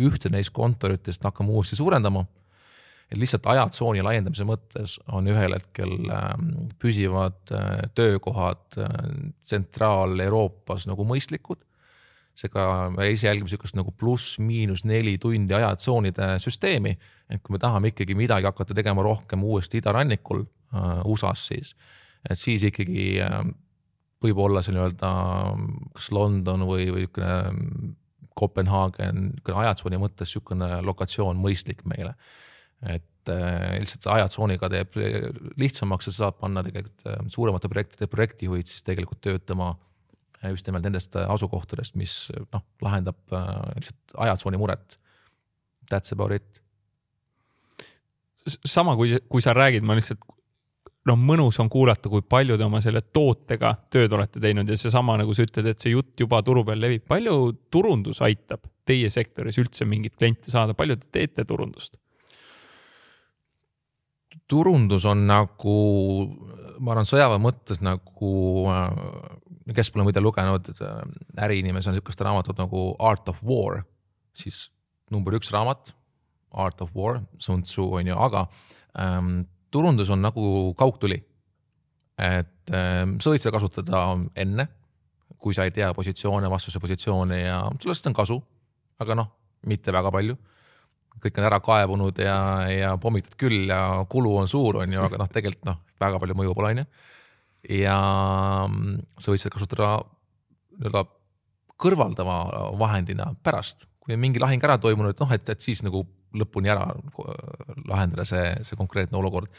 Speaker 2: ühte neist kontoritest hakkame uuesti suurendama. et lihtsalt ajatsooni laiendamise mõttes on ühel hetkel ähm, püsivad äh, töökohad äh, Tsentraal-Euroopas nagu mõistlikud. seega me ise jälgime sihukest nagu pluss-miinus neli tundi ajatsoonide süsteemi, et kui me tahame ikkagi midagi hakata tegema rohkem uuesti idarannikul äh, USA-s siis, et siis ikkagi ähm, võib olla see nii-öelda kas London või, või niisugune Kopenhaagen, niisugune ajatsooni mõttes niisugune lokatsioon mõistlik meile. et äh, lihtsalt ajatsooniga teeb lihtsamaks ja saab panna tegelikult äh, suuremate projektide projektijuhid siis tegelikult töötama äh, just nimelt nendest asukohtadest, mis noh, lahendab lihtsalt ajatsooni muret. That's about it
Speaker 1: sama, kui, kui sa räägid, ma lihtsalt noh, mõnus on kuulata, kui palju te oma selle tootega tööd olete teinud ja seesama, nagu sa ütled, et see jutt juba turu peal levib, palju turundus aitab teie sektoris üldse mingeid kliente saada, palju te teete turundust?
Speaker 2: turundus on nagu, ma arvan, sõjaväe mõttes nagu, kes pole muide lugenud äh, äriinimesena sihukest raamatut nagu Art of War, siis number üks raamat, Art of War, Sun Tzu on ju, aga ähm, turundus on nagu kaugtuli. et äh, sa võid seda kasutada enne, kui sa ei tea positsioone, vastase positsioone ja sellest on kasu, aga noh, mitte väga palju. kõik on ära kaevunud ja, ja pommitud küll ja kulu on suur, on ju, aga noh, tegelikult noh, väga palju mõju pole, on ju. ja mm, sa võid seda kasutada nii-öelda kõrvaldava vahendina pärast, kui on mingi lahing ära toimunud, noh, et, et siis nagu lõpuni ära lahendada see, see konkreetne olukord.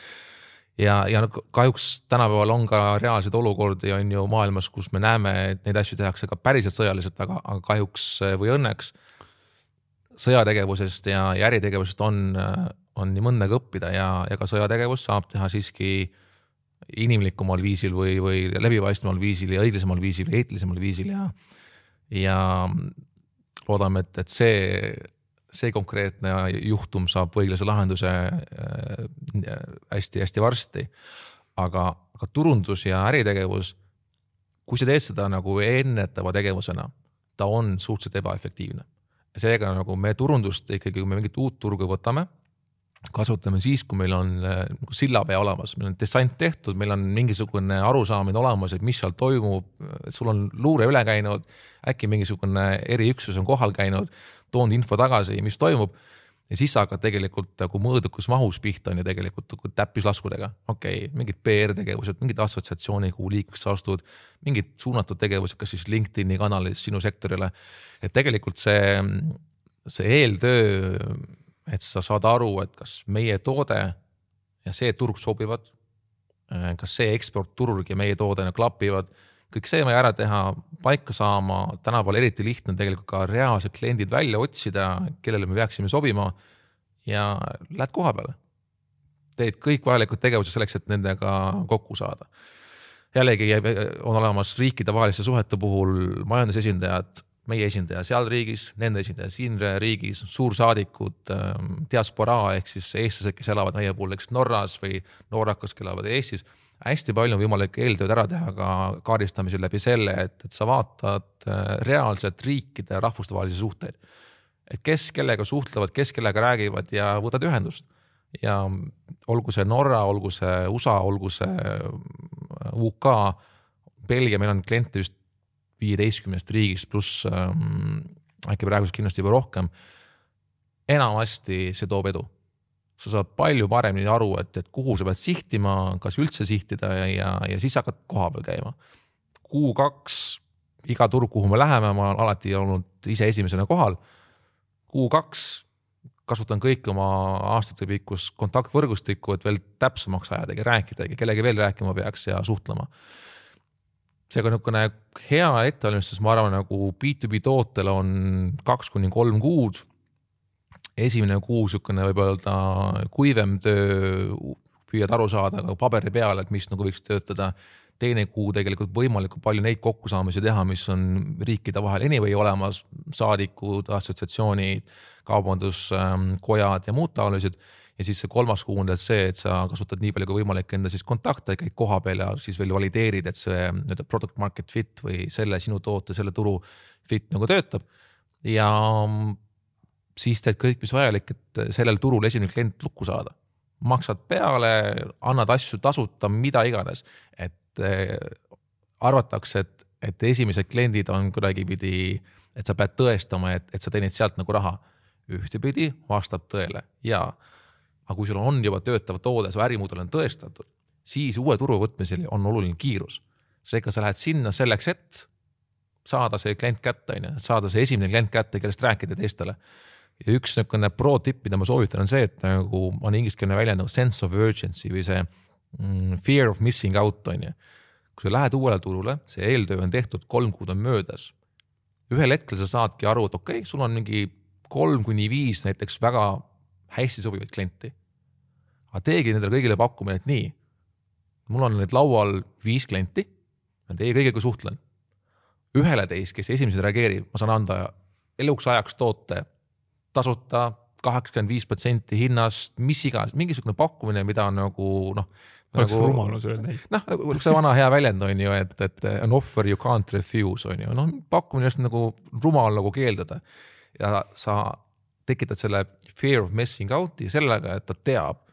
Speaker 2: ja, ja kahjuks tänapäeval on ka reaalseid olukordi on ju maailmas, kus me näeme, et neid asju tehakse ka päriselt sõjaliselt, aga, aga kahjuks või õnneks sõjategevusest ja, ja äritegevusest on, on nii mõndagi õppida ja, ja ka sõjategevust saab teha siiski inimlikumal viisil või, või läbipaistvamal viisil ja õiglasemal viisil ja eetilisemal viisil ja, ja loodame, et, et see see konkreetne juhtum saab õiglase lahenduse hästi-hästi äh, varsti. aga, aga turundus ja äritegevus, kui sa teed seda nagu ennetava tegevusena, ta on suhteliselt ebaefektiivne. seega nagu me turundust ikkagi, kui me mingit uut turgu võtame, kasutame siis, kui meil on äh, sillapea olemas, meil on dessant tehtud, meil on mingisugune arusaamine olemas, et mis seal toimub, sul on luure üle käinud, äkki mingisugune eriüksus on kohal käinud toonud info tagasi, mis toimub. ja siis sa hakkad tegelikult nagu mõõdukus mahus pihta on ju tegelikult täppislaskudega, okei okay,, mingid PR-tegevused, mingid assotsiatsiooni, kuhu liikmeks sa astud, mingid suunatud tegevused, kas siis LinkedIn'i kanalis sinu sektorile. et tegelikult see, see eeltöö, et sa saad aru, et kas meie toode ja see turg sobivad. kas see eksportturg ja meie toode nagu klapivad kõik see on vaja ära teha, paika saama, tänapäeval eriti lihtne tegelikult ka reaalsed kliendid välja otsida, kellele me peaksime sobima. ja lähed koha peale, teed kõik vajalikud tegevused selleks, et nendega kokku saada. jällegi on olemas riikidevaheliste suhete puhul majandusesindajad, meie esindaja seal riigis, nende esindaja siin riigis, suursaadikud, ähm, diasporaa ehk siis eestlased, kes elavad meie puhul näiteks Norras või norrakad, kes elavad Eestis. hästi palju on võimalik eeltööd ära teha ka kaardistamisel läbi selle, et, et sa vaatad äh, reaalselt riikide rahvustevahelisi suhteid. et kes kellega suhtlevad, kes kellega räägivad ja võtad ühendust ja olgu see Norra, olgu see USA, olgu see äh, UK, Belgia, meil on kliente vist viieteistkümnest riigist, pluss ähm, äkki praeguseks kindlasti juba rohkem. enamasti see toob edu. sa saad palju paremini aru, et, et kuhu sa pead sihtima, kas üldse sihtida ja, ja, ja siis hakkad kohapeal käima. Q2, iga turg, kuhu me läheme, ma olen alati olnud ise esimesena kohal. Q2 kasutan kõiki oma aastatepikkust kontaktvõrgustikku, et veel täpsemaks ajadagi, rääkidagi, kellegi veel rääkima peaks ja suhtlema seega niisugune hea ettevalmistus, ma arvan, nagu B2B tootel on kaks kuni kolm kuud. esimene kuu niisugune võib öelda kuivem töö, püüad aru saada ka paberi peal, et mis nagu võiks töötada. teine kuu tegelikult võimalikult palju neid kokkusaamisi teha, mis on riikide vahel anyway olemas, saadikud, assotsiatsioonid, kaubanduskojad ja muud taolised ja siis see kolmas kuu on see, et sa kasutad nii palju kui võimalik enda siis kontakte, käid koha peal ja siis veel valideerid, et see nii-öelda product market fit või selle sinu toote, selle turu fit nagu töötab. ja siis teed kõik, mis vajalik, et sellel turul esimene klient lukku saada. maksad peale, annad asju tasuta, mida iganes, et eh, arvatakse, et, et esimesed kliendid on kuidagipidi, et sa pead tõestama, et, et sa teenid sealt nagu raha ühtepidi vastab tõele ja aga kui sul on juba töötav toode, su ärimudel on tõestatud, siis uue turu võtmisel on oluline kiirus. seega sa lähed sinna selleks, et saada see klient kätte, on ju, saada see esimene klient kätte, kellest rääkida teistele. ja üks niisugune pro tipp, mida ma soovitan, on see, et nagu on ingliskeelne väljend nagu sense of urgency või see mm, fear of missing out on ju. kui sa lähed uuele turule, see eeltöö on tehtud, kolm kuud on möödas. ühel hetkel sa saadki aru, et okei okay,, sul on mingi kolm kuni viis näiteks väga hästi sobivaid klienti aga teegi nendele kõigile pakkumine, et nii, mul on nüüd laual viis klienti, ma teie kõigiga suhtlen. ühele teist, kes esimesena reageerib, ma saan anda eluks ajaks toote tasuta, kaheksakümmend viis protsenti hinnast, mis iganes, mingisugune pakkumine, mida on nagu noh.
Speaker 1: oleks nagu, rumalus öelda ei.
Speaker 2: noh, see vana hea väljend on ju, et, et an offer you can't refuse on ju, noh pakkumine just nagu rumal nagu keelduda. ja sa tekitad selle fear of missing out'i sellega, et ta teab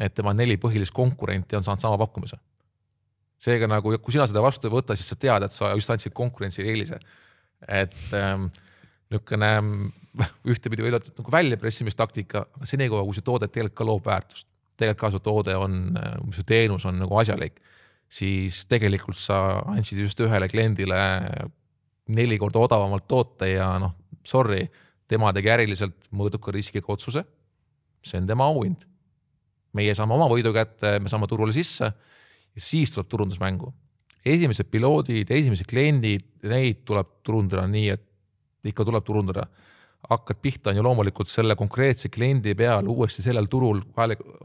Speaker 2: et tema neli põhilist konkurenti on saanud sama pakkumise. seega nagu, kui sina seda vastu ei võta, siis sa tead, et sa just andsid konkurentsile eelise. et ähm, niisugune ühtepidi võib öelda nagu väljapressimistaktika, aga senikaua, kui see toode tegelikult ka loob väärtust, tegelikult ka su toode on, su teenus on nagu asjalik, siis tegelikult sa andsid just ühele kliendile neli korda odavamalt toote ja noh, sorry, tema tegi äriliselt mõõduka riskiga otsuse. see on tema auhind meie saame oma võidu kätte, me saame turule sisse ja siis tuleb turundus mängu. esimesed piloodid, esimesed kliendid, neid tuleb turundada nii, et ikka tuleb turundada. hakkad pihta on ju loomulikult selle konkreetse kliendi peal uuesti sellel turul,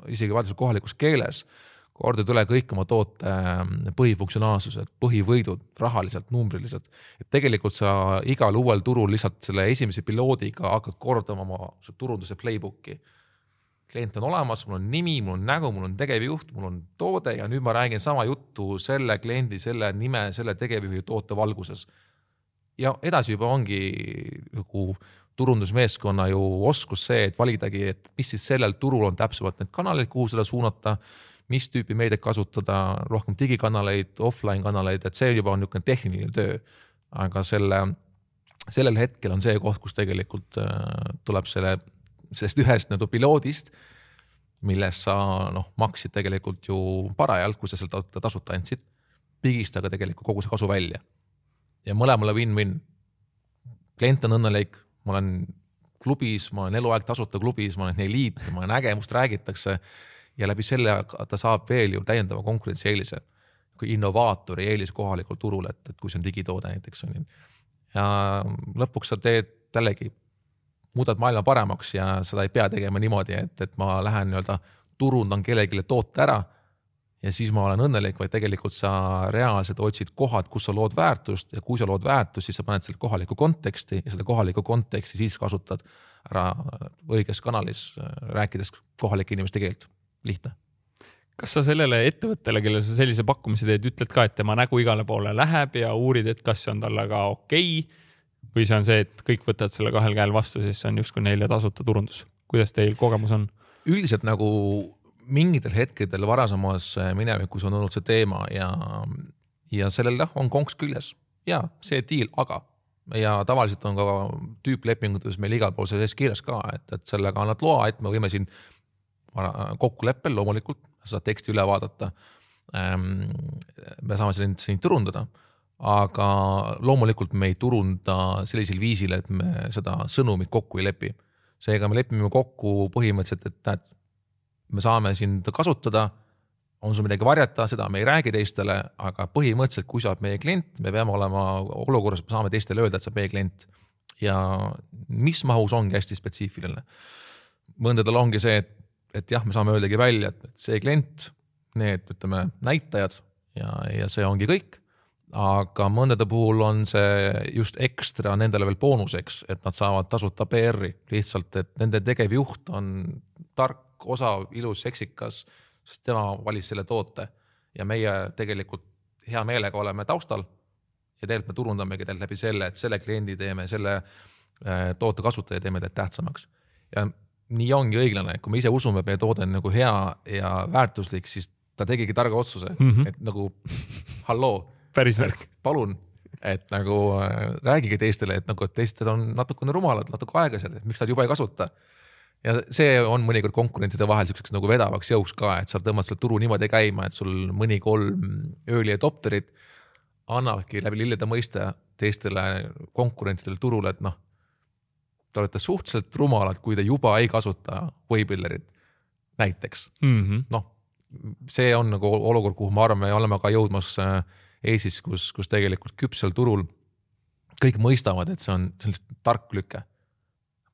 Speaker 2: isegi vajadusel kohalikus keeles, kordad üle kõik oma toote ähm, põhifunktsionaalsused, põhivõidud rahaliselt, numbriliselt. et tegelikult sa igal uuel turul lihtsalt selle esimese piloodiga hakkad kordama oma turunduse playbook'i klient on olemas, mul on nimi, mul on nägu, mul on tegevjuht, mul on toode ja nüüd ma räägin sama juttu selle kliendi, selle nime, selle tegevjuhi toote valguses. ja edasi juba ongi nagu turundusmeeskonna ju oskus see, et validagi, et mis siis sellel turul on täpsemalt need kanalid, kuhu seda suunata, mis tüüpi meediat kasutada, rohkem digikanaleid, offline kanaleid, et see juba on niisugune tehniline töö. aga selle, sellel hetkel on see koht, kus tegelikult äh, tuleb selle sellest ühest nii-öelda piloodist, millest sa noh, maksid tegelikult ju parajalt, kui sa selle tasuta andsid, pigistada tegelikult kogu see kasu välja. ja mõlemale win-win. klient on õnnelik, ma olen klubis, ma olen eluaeg tasuta klubis, ma olen eliit, ma olen äge, must räägitakse ja läbi selle ta saab veel ju täiendava konkurentsieelise, innovaatori eelis kohalikul turul, et, et kui see on digitoode näiteks on ju. ja lõpuks sa teed jällegi muudad maailma paremaks ja seda ei pea tegema niimoodi, et, et ma lähen nii-öelda turundan kellelegi toote ära ja siis ma olen õnnelik, vaid tegelikult sa reaalselt otsid kohad, kus sa lood väärtust ja kui sa lood väärtust, siis sa paned selle kohalikku konteksti ja seda kohalikku konteksti siis kasutad ära õiges kanalis, rääkides kohalike inimeste keelt, lihtne
Speaker 1: kas sa sellele ettevõttele, kellele sa sellise pakkumise teed, ütled ka, et tema nägu igale poole läheb ja uurid, et kas see on talle ka okei okay,? Või see on see, et kõik võtavad selle kahel käel vastu, siis see on justkui neile tasuta turundus? kuidas teil kogemus on?
Speaker 2: üldiselt nagu mingitel hetkedel varasemas minevikus on olnud see teema ja, ja sellel jah, on konks küljes ja see deal, aga ja tavaliselt on ka tüüplepingutes meil igal pool sees kirjas ka, et, et sellega annad loa, et me võime siin kokkuleppel loomulikult seda teksti üle vaadata. Ehm, me saame sind, sind turundada, aga loomulikult me ei turunda sellisel viisil, et me seda sõnumit kokku ei lepi. seega me lepime kokku põhimõtteliselt, et näed, me saame sind kasutada on sul midagi varjata, seda me ei räägi teistele, aga põhimõtteliselt, kui sa oled meie klient, me peame olema olukorras, me saame teistele öelda, et sa oled meie klient. ja mis mahus ongi hästi spetsiifiline. mõndadel ongi see, et et jah, me saame öeldagi välja, et see klient, need ütleme näitajad ja, ja see ongi kõik. Aga mõndade puhul on see just ekstra nendele veel boonuseks, et nad saavad tasuta PR-i lihtsalt, et nende tegevjuht on tark, osav, ilus, seksikas, sest tema valis selle toote ja meie tegelikult hea meelega oleme taustal ja tegelikult me turundamegi tegelikult läbi selle, et selle kliendi teeme, selle äh, toote kasutaja teeme tegelikult tähtsamaks. ja nii ongi õiglane, kui me ise usume, et meie toode on nagu hea ja väärtuslik, siis ta tegigi targa otsuse mm, -hmm. et nagu halloo.
Speaker 1: Päris värk.
Speaker 2: palun, et nagu äh, räägige teistele, et nagu, et teised on natukene rumalad, natuke aeglased, et miks nad juba ei kasuta. ja see on mõnikord konkurentide vahel siukseks nagu vedavaks jõuks ka, et sa tõmbad selle turu niimoodi käima, et sul mõni kolm early adopterit annavadki läbi lillede mõiste teistele konkurentidele turule, et noh te olete suhteliselt rumalad, kui te juba ei kasuta Waybuilderit näiteks mm -hmm.. noh, see on nagu olukord, kuhu ma arvan, me oleme ka jõudmas äh, Eestis, kus, kus tegelikult küpsel turul kõik mõistavad, et see on, lihtsalt tark lüke.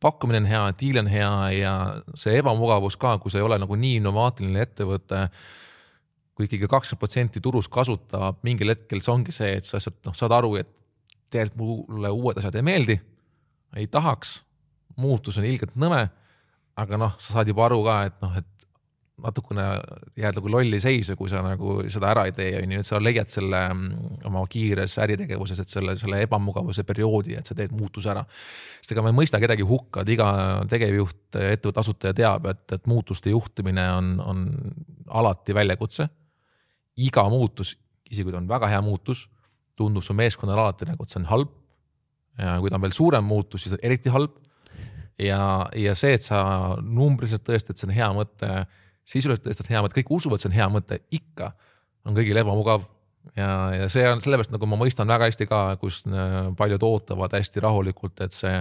Speaker 2: pakkumine on hea, diil on hea ja see ebamugavus ka, kui sa ei ole nagu nii innovaatiline ettevõte kui ikkagi kakskümmend protsenti turust kasutab, mingil hetkel see ongi see, et sa lihtsalt noh, saad aru, et tegelikult mulle uued asjad ei meeldi, ei tahaks, muutus on ilgelt nõme. aga noh, sa saad juba aru ka, et noh, et natukene jääd nagu lolli seisu, kui sa nagu seda ära ei tee, on ju, et sa leiad selle mm, oma kiires äritegevuses, et selle, selle ebamugavuse perioodi, et sa teed muutuse ära. sest ega ma ei mõista kedagi hukka, et iga tegevjuht, ettevõtte asutaja teab, et, et muutuste juhtimine on, on alati väljakutse. iga muutus, isegi kui ta on väga hea muutus, tundub su meeskonnale alati nagu, et see on halb. ja kui ta on veel suurem muutus, siis eriti halb ja, ja see, et sa numbriliselt tõestad, see on hea mõte, sisuliselt tõestad hea mõte, kõik usuvad, see on hea mõte, ikka on kõigil ebamugav. ja, ja see on sellepärast nagu ma mõistan väga hästi ka, kus äh, paljud ootavad hästi rahulikult, et see,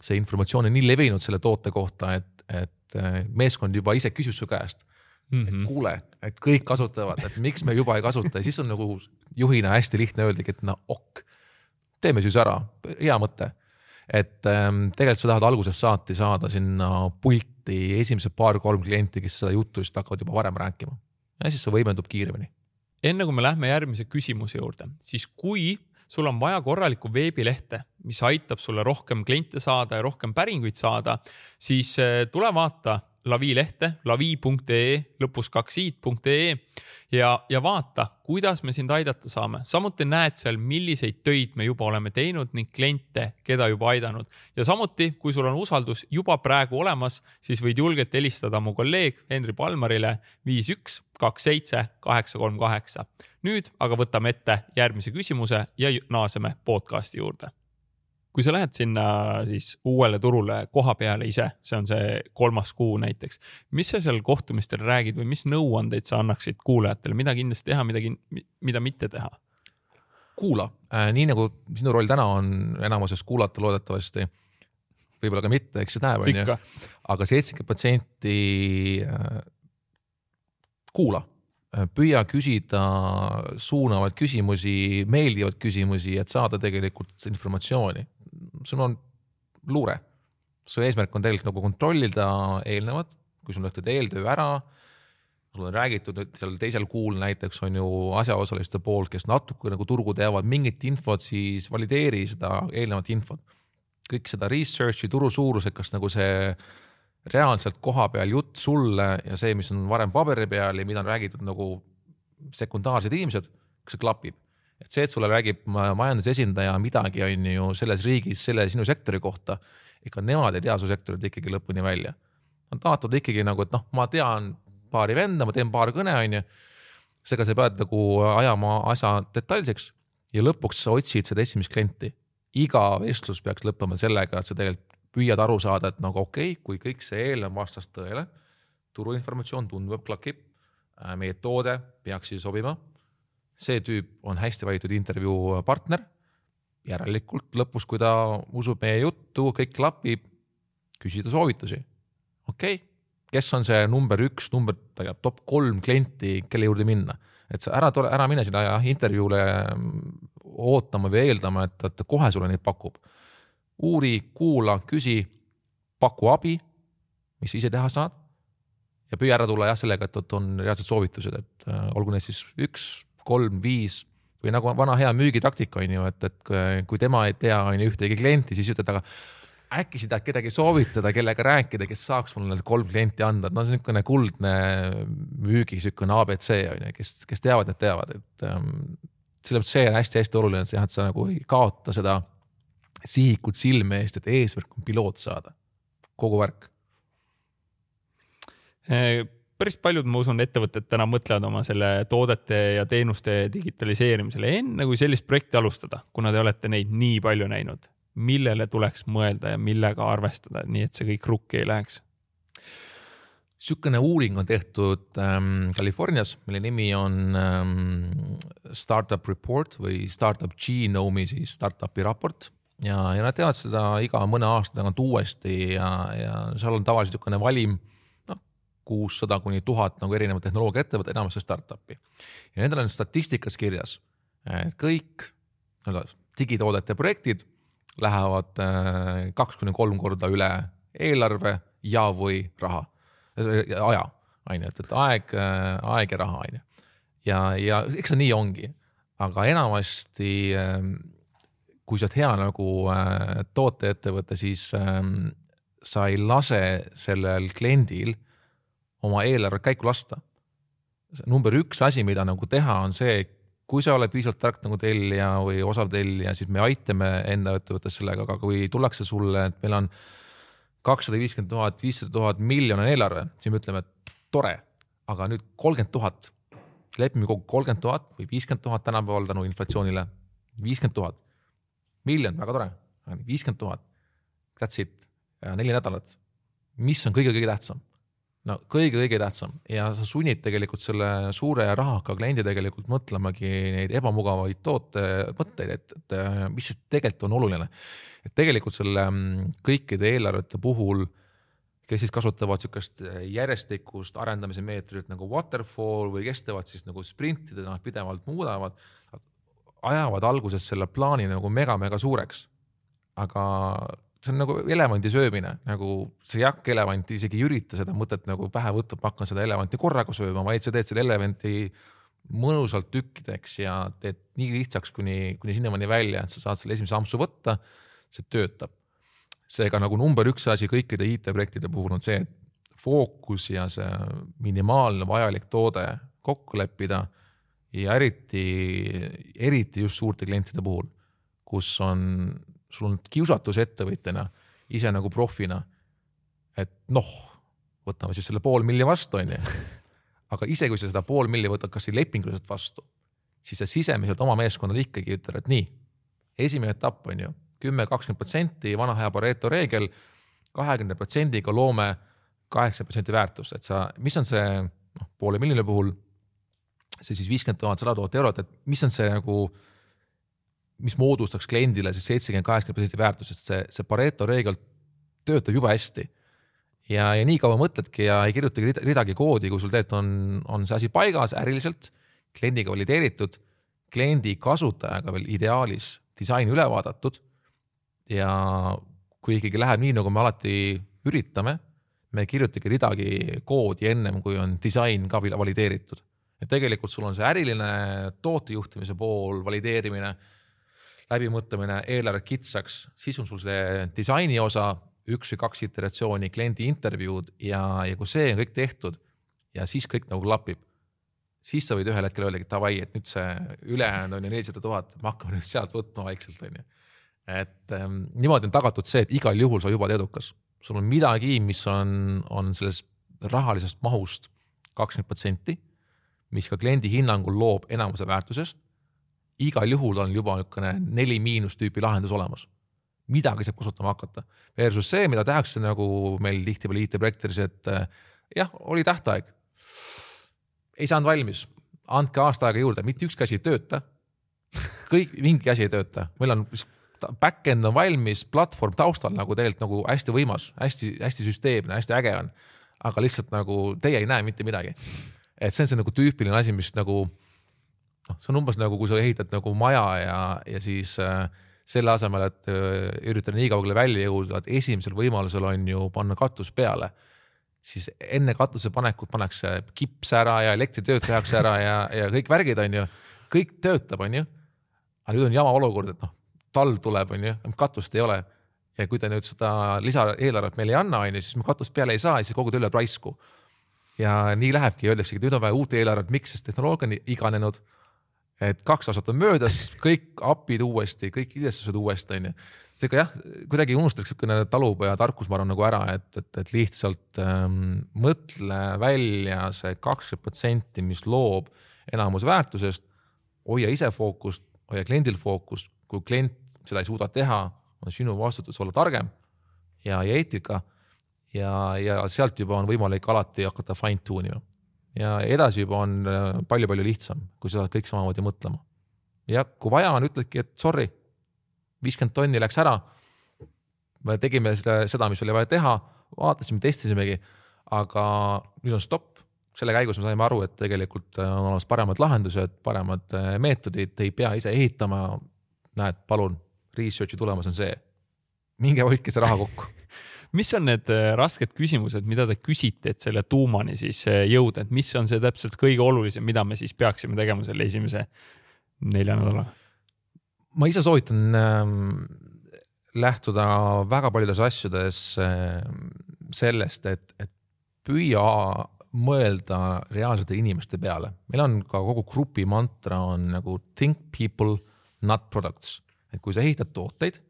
Speaker 2: see informatsioon on nii levinud selle toote kohta, et, et äh, meeskond juba ise küsib su käest Mm -hmm. et mhm. kuule, et kõik kasutavad, et miks me juba ei kasuta ja siis on nagu juhina hästi lihtne öeldagi, et no ok, teeme siis ära, hea mõte et ähm, tegelikult sa tahad algusest saati saada sinna pulti esimesed paar-kolm klienti, kes seda juttu lihtsalt hakkavad juba varem rääkima ja siis see võimendub kiiremini.
Speaker 1: enne kui me lähme järgmise küsimuse juurde, siis kui sul on vaja korralikku veebilehte, mis aitab sulle rohkem kliente saada ja rohkem päringuid saada, siis äh, tule vaata Lavi lehte, lavi.ee lõpus kaks i.ee ja, ja vaata, kuidas me sind aidata saame. samuti näed seal, milliseid töid me juba oleme teinud ning kliente, keda juba aidanud. ja samuti, kui sul on usaldus juba praegu olemas, siis võid julgelt helistada mu kolleeg Henri Palmarile viis üks kaks seitse kaheksa kolm kaheksa. nüüd aga võtame ette järgmise küsimuse ja naaseme podcasti juurde kui sa lähed sinna siis uuele turule koha peale ise, see on see kolmas kuu näiteks, mis sa seal kohtumistel räägid või mis nõuandeid sa annaksid kuulajatele, mida kindlasti teha, mida, mida mitte teha?
Speaker 2: kuula. Äh,, nii nagu sinu roll täna on enamuses kuulata loodetavasti, võib-olla ka mitte, eks see näeb, on ju, aga seitsekümmend protsenti äh, kuula. Äh, püüa küsida suunavaid küsimusi, meeldivaid küsimusi, et saada tegelikult informatsiooni sul on luure. su eesmärk on tegelikult nagu kontrollida eelnevat, kui sul on tehtud eeltöö ära. sul on räägitud nüüd seal teisel kuul näiteks on ju asjaosaliste poolt, kes natuke nagu turgu teavad mingit infot, siis valideeri seda eelnevat infot. kõik seda research'i, turu suurused, kas nagu see reaalselt koha peal jutt sulle ja see, mis on varem paberi peal ja mida on räägitud nagu sekundaarsed inimesed, kas see klapib et see, et sulle räägib majanduse esindaja midagi, on ju selles riigis, selle sinu sektori kohta, ega nemad ei tea su sektorit ikkagi lõpuni välja. Nad vaatavad ikkagi nagu, et noh, ma tean paari venda, ma teen paar kõne, on ju. seega sa pead nagu ajama asja detailseks ja lõpuks sa otsid seda esimest klienti. iga vestlus peaks lõppema sellega, et sa tegelikult püüad aru saada, et nagu okei okay,, kui kõik see eelnev vastas tõele, turuinformatsioon tundub, klakib, äh, meie toode peaks siis sobima. See tüüp on hästi valitud intervjuu partner. järelikult lõpus, kui ta usub meie juttu, kõik klapib, küsida soovitusi. okei okay kes on see number üks, number, top kolm klienti, kelle juurde minna. et sa ära tule, ära mine sinna intervjuule ootama või eeldama, et, et kohe sulle neid pakub. uuri, kuula, küsi, paku abi, mis sa ise teha saad. ja püüa ära tulla jah sellega, et, et on reaalsed soovitused, et äh, olgu need siis üks, kolm, viis või nagu vana hea müügitaktika on ju, et, et kui tema ei tea, on ju ühtegi klienti, siis ütled, aga äkki sa tahad kedagi soovitada, kellega rääkida, kes saaks mulle need kolm klienti anda, et noh, niisugune kuldne müügi niisugune abc on ju, kes, kes teavad, need teavad, et ähm, mõttes see on hästi-hästi oluline, et jah, et sa nagu ei kaota seda sihikut silme eest, et eesmärk on piloot saada, kogu värk.
Speaker 1: Äh, päris paljud, ma usun, ettevõtted täna mõtlevad oma selle toodete ja teenuste digitaliseerimisele enne, kui sellist projekti alustada, kuna te olete neid nii palju näinud millele tuleks mõelda ja millega arvestada, nii et see kõik rukki ei läheks?
Speaker 2: niisugune uuring on tehtud ähm, Californias, mille nimi on ähm, Startup Report või Startup Genome'i siis startup'i raport ja, ja nad teevad seda iga mõne aasta tagant uuesti ja, ja seal on tavaliselt niisugune valim kuussada kuni tuhat nagu erinevat tehnoloogiaettevõtet, enamus see startup'i. ja nendel on statistikas kirjas, et kõik nii-öelda digitoodete projektid lähevad äh, kaks kuni kolm korda üle eelarve ja, või raha, aja, on ju, et, et aeg, äh, aeg ja raha, on ju. ja, ja eks see nii ongi, aga enamasti ähm, kui sa oled hea nagu äh, tooteettevõte, siis ähm, sa ei lase sellel kliendil oma eelarvet käiku lasta. number üks asi, mida nagu teha, on see, kui sa oled piisavalt tark nagu tellija või osav tellija, siis me aitame enda ettevõttes sellega, aga kui tullakse sulle, et meil on kakssada viiskümmend tuhat, viissada tuhat, miljon on eelarve, siis me ütleme, et tore, aga nüüd kolmkümmend tuhat, lepime kokku kolmkümmend tuhat või viiskümmend tuhat tänapäeval tänu inflatsioonile, viiskümmend tuhat, miljon, väga tore, viiskümmend tuhat, that's it, neli nädalat. mis on kõige-kõige tähtsam? No kõige-kõige tähtsam ja sa sunnid tegelikult selle suure rahaka kliendi tegelikult mõtlemagi neid ebamugavaid tootemõtteid, et, et mis siis tegelikult on oluline. et tegelikult selle mm, kõikide eelarvete puhul, kes siis kasutavad sihukest järjestikust arendamise meetodit nagu waterfall või kes teevad siis nagu sprintidena pidevalt muudavad, ajavad alguses selle plaani nagu mega-mega suureks. aga see on nagu elevandi söömine, nagu see jakk elevanti isegi ei ürita seda mõtet nagu pähe võtta, ma hakkan seda elevanti korraga sööma, vaid sa teed selle elevanti mõnusalt tükkideks ja teed nii lihtsaks, kuni, kuni sinnamaani välja, et sa saad selle esimese ampsu võtta, see töötab. seega nagu number üks asi kõikide IT-projektide puhul on see, et fookus ja see minimaalne vajalik toode kokku leppida ja eriti, eriti just suurte klientide puhul, kus on sul on kiusatus ettevõtjana, ise nagu profina, et noh, võtame siis selle pool milli vastu, on ju. aga ise, kui sa seda pool milli võtad kasvõi lepinguliselt vastu, siis sa sisemiselt oma meeskonnale ikkagi ütled, et nii, esimene etapp on ju kümme, kakskümmend protsenti, vana hea Pareto reegel, kahekümne protsendiga loome kaheksakümmend protsenti väärtust, et sa, mis on see noh, poole miljoni puhul, see siis viiskümmend tuhat, sada tuhat eurot, et mis on see nagu mis moodustaks kliendile siis seitsekümmend, kaheksakümmend protsenti väärtusest, see, see Pareto reegel töötab jube hästi. ja, ja nii kaua mõtledki ja ei kirjutagi ridagi koodi, kui sul tegelikult on, on see asi paigas äriliselt, kliendiga valideeritud, kliendi kasutajaga veel ideaalis disain üle vaadatud. ja kui ikkagi läheb nii, nagu me alati üritame, me ei kirjutagi ridagi koodi ennem, kui on disain ka valideeritud. et tegelikult sul on see äriline tootejuhtimise pool, valideerimine, läbimõtlemine, eelarve kitsaks, siis on sul see disaini osa, üks või kaks iteratsiooni, kliendi intervjuud ja, ja kui see on kõik tehtud ja siis kõik nagu klapib, siis sa võid ühel hetkel öelda, et davai, et nüüd see ülejäänud on ju nelisada tuhat, me hakkame nüüd sealt võtma vaikselt, on ju. et ähm, niimoodi on tagatud see, et igal juhul sa juba oled edukas sul on midagi, mis on, on sellest rahalisest mahust kakskümmend protsenti, mis ka kliendi hinnangul loob enamuse väärtusest. Igal juhul on juba niisugune neli miinus tüüpi lahendus olemas. midagi saab kasutama hakata. Versus see, mida tehakse nagu meil tihtipeale IT-projektides, et eh, jah, oli tähtaeg. ei saanud valmis, andke aasta aega juurde, mitte ükski asi ei tööta. kõik, mingi asi ei tööta, meil on back-end on valmis, platvorm taustal nagu tegelikult nagu hästi võimas hästi,, hästi-hästi süsteemne, hästi äge on. aga lihtsalt nagu teie ei näe mitte midagi. et see on see nagu tüüpiline asi, mis nagu noh, see on umbes nagu, kui sa ehitad nagu maja ja, ja siis äh, selle asemel, et äh, üritada nii kaugele välja jõuda, et esimesel võimalusel on ju panna katus peale siis enne katuse panekut pannakse kips ära ja elektritööd tehakse ära ja, ja kõik värgid on ju, kõik töötab, on ju. aga nüüd on jama olukord, et noh, talv tuleb, on ju, katust ei ole. ja kui te nüüd seda lisaeelarvet meile ei anna, on ju, siis me katust peale ei saa ja siis kogu töö läheb raisku. ja nii lähebki, öeldaksegi, et nüüd on vaja uut eelarvet, miks, sest tehnoloogia on iganenud. Et kaks aastat on möödas, kõik API-d uuesti, kõik idestused uuesti, on ju. seega jah, kuidagi unustatakse niisugune talupoja tarkus, ma arvan, nagu ära, et, et, et lihtsalt ähm, mõtle välja see kakskümmend protsenti, mis loob enamus väärtusest, hoia ise fookust, hoia kliendil fookust, kui klient seda ei suuda teha, on sinu vastutus olla targem ja, ja eetika. ja, ja sealt juba on võimalik alati hakata fine tune ima. Ja edasi juba on palju-palju äh, lihtsam, kui sa saad kõik samamoodi mõtlema. ja kui vaja on, ütledki, et sorry, viiskümmend tonni läks ära. me tegime seda, seda, mis oli vaja teha, vaatasime, testisimegi, aga nüüd on stopp selle käigus me saime aru, et tegelikult äh, on olemas paremad lahendused, paremad äh, meetodid, ei pea ise ehitama. näed, palun research'i tulemus on see, minge hoidke see raha kokku
Speaker 1: mis on need äh, rasked küsimused, mida te küsite, et selle tuumani siis äh, jõuda, et mis on see täpselt kõige olulisem, mida me siis peaksime tegema selle esimese nelja nädala?
Speaker 2: ma ise soovitan äh, lähtuda väga paljudes asjades äh, sellest, et, et püüa mõelda reaalsete inimeste peale. meil on ka kogu grupi mantra on nagu think people, not products et kui sa ehitad tooteid,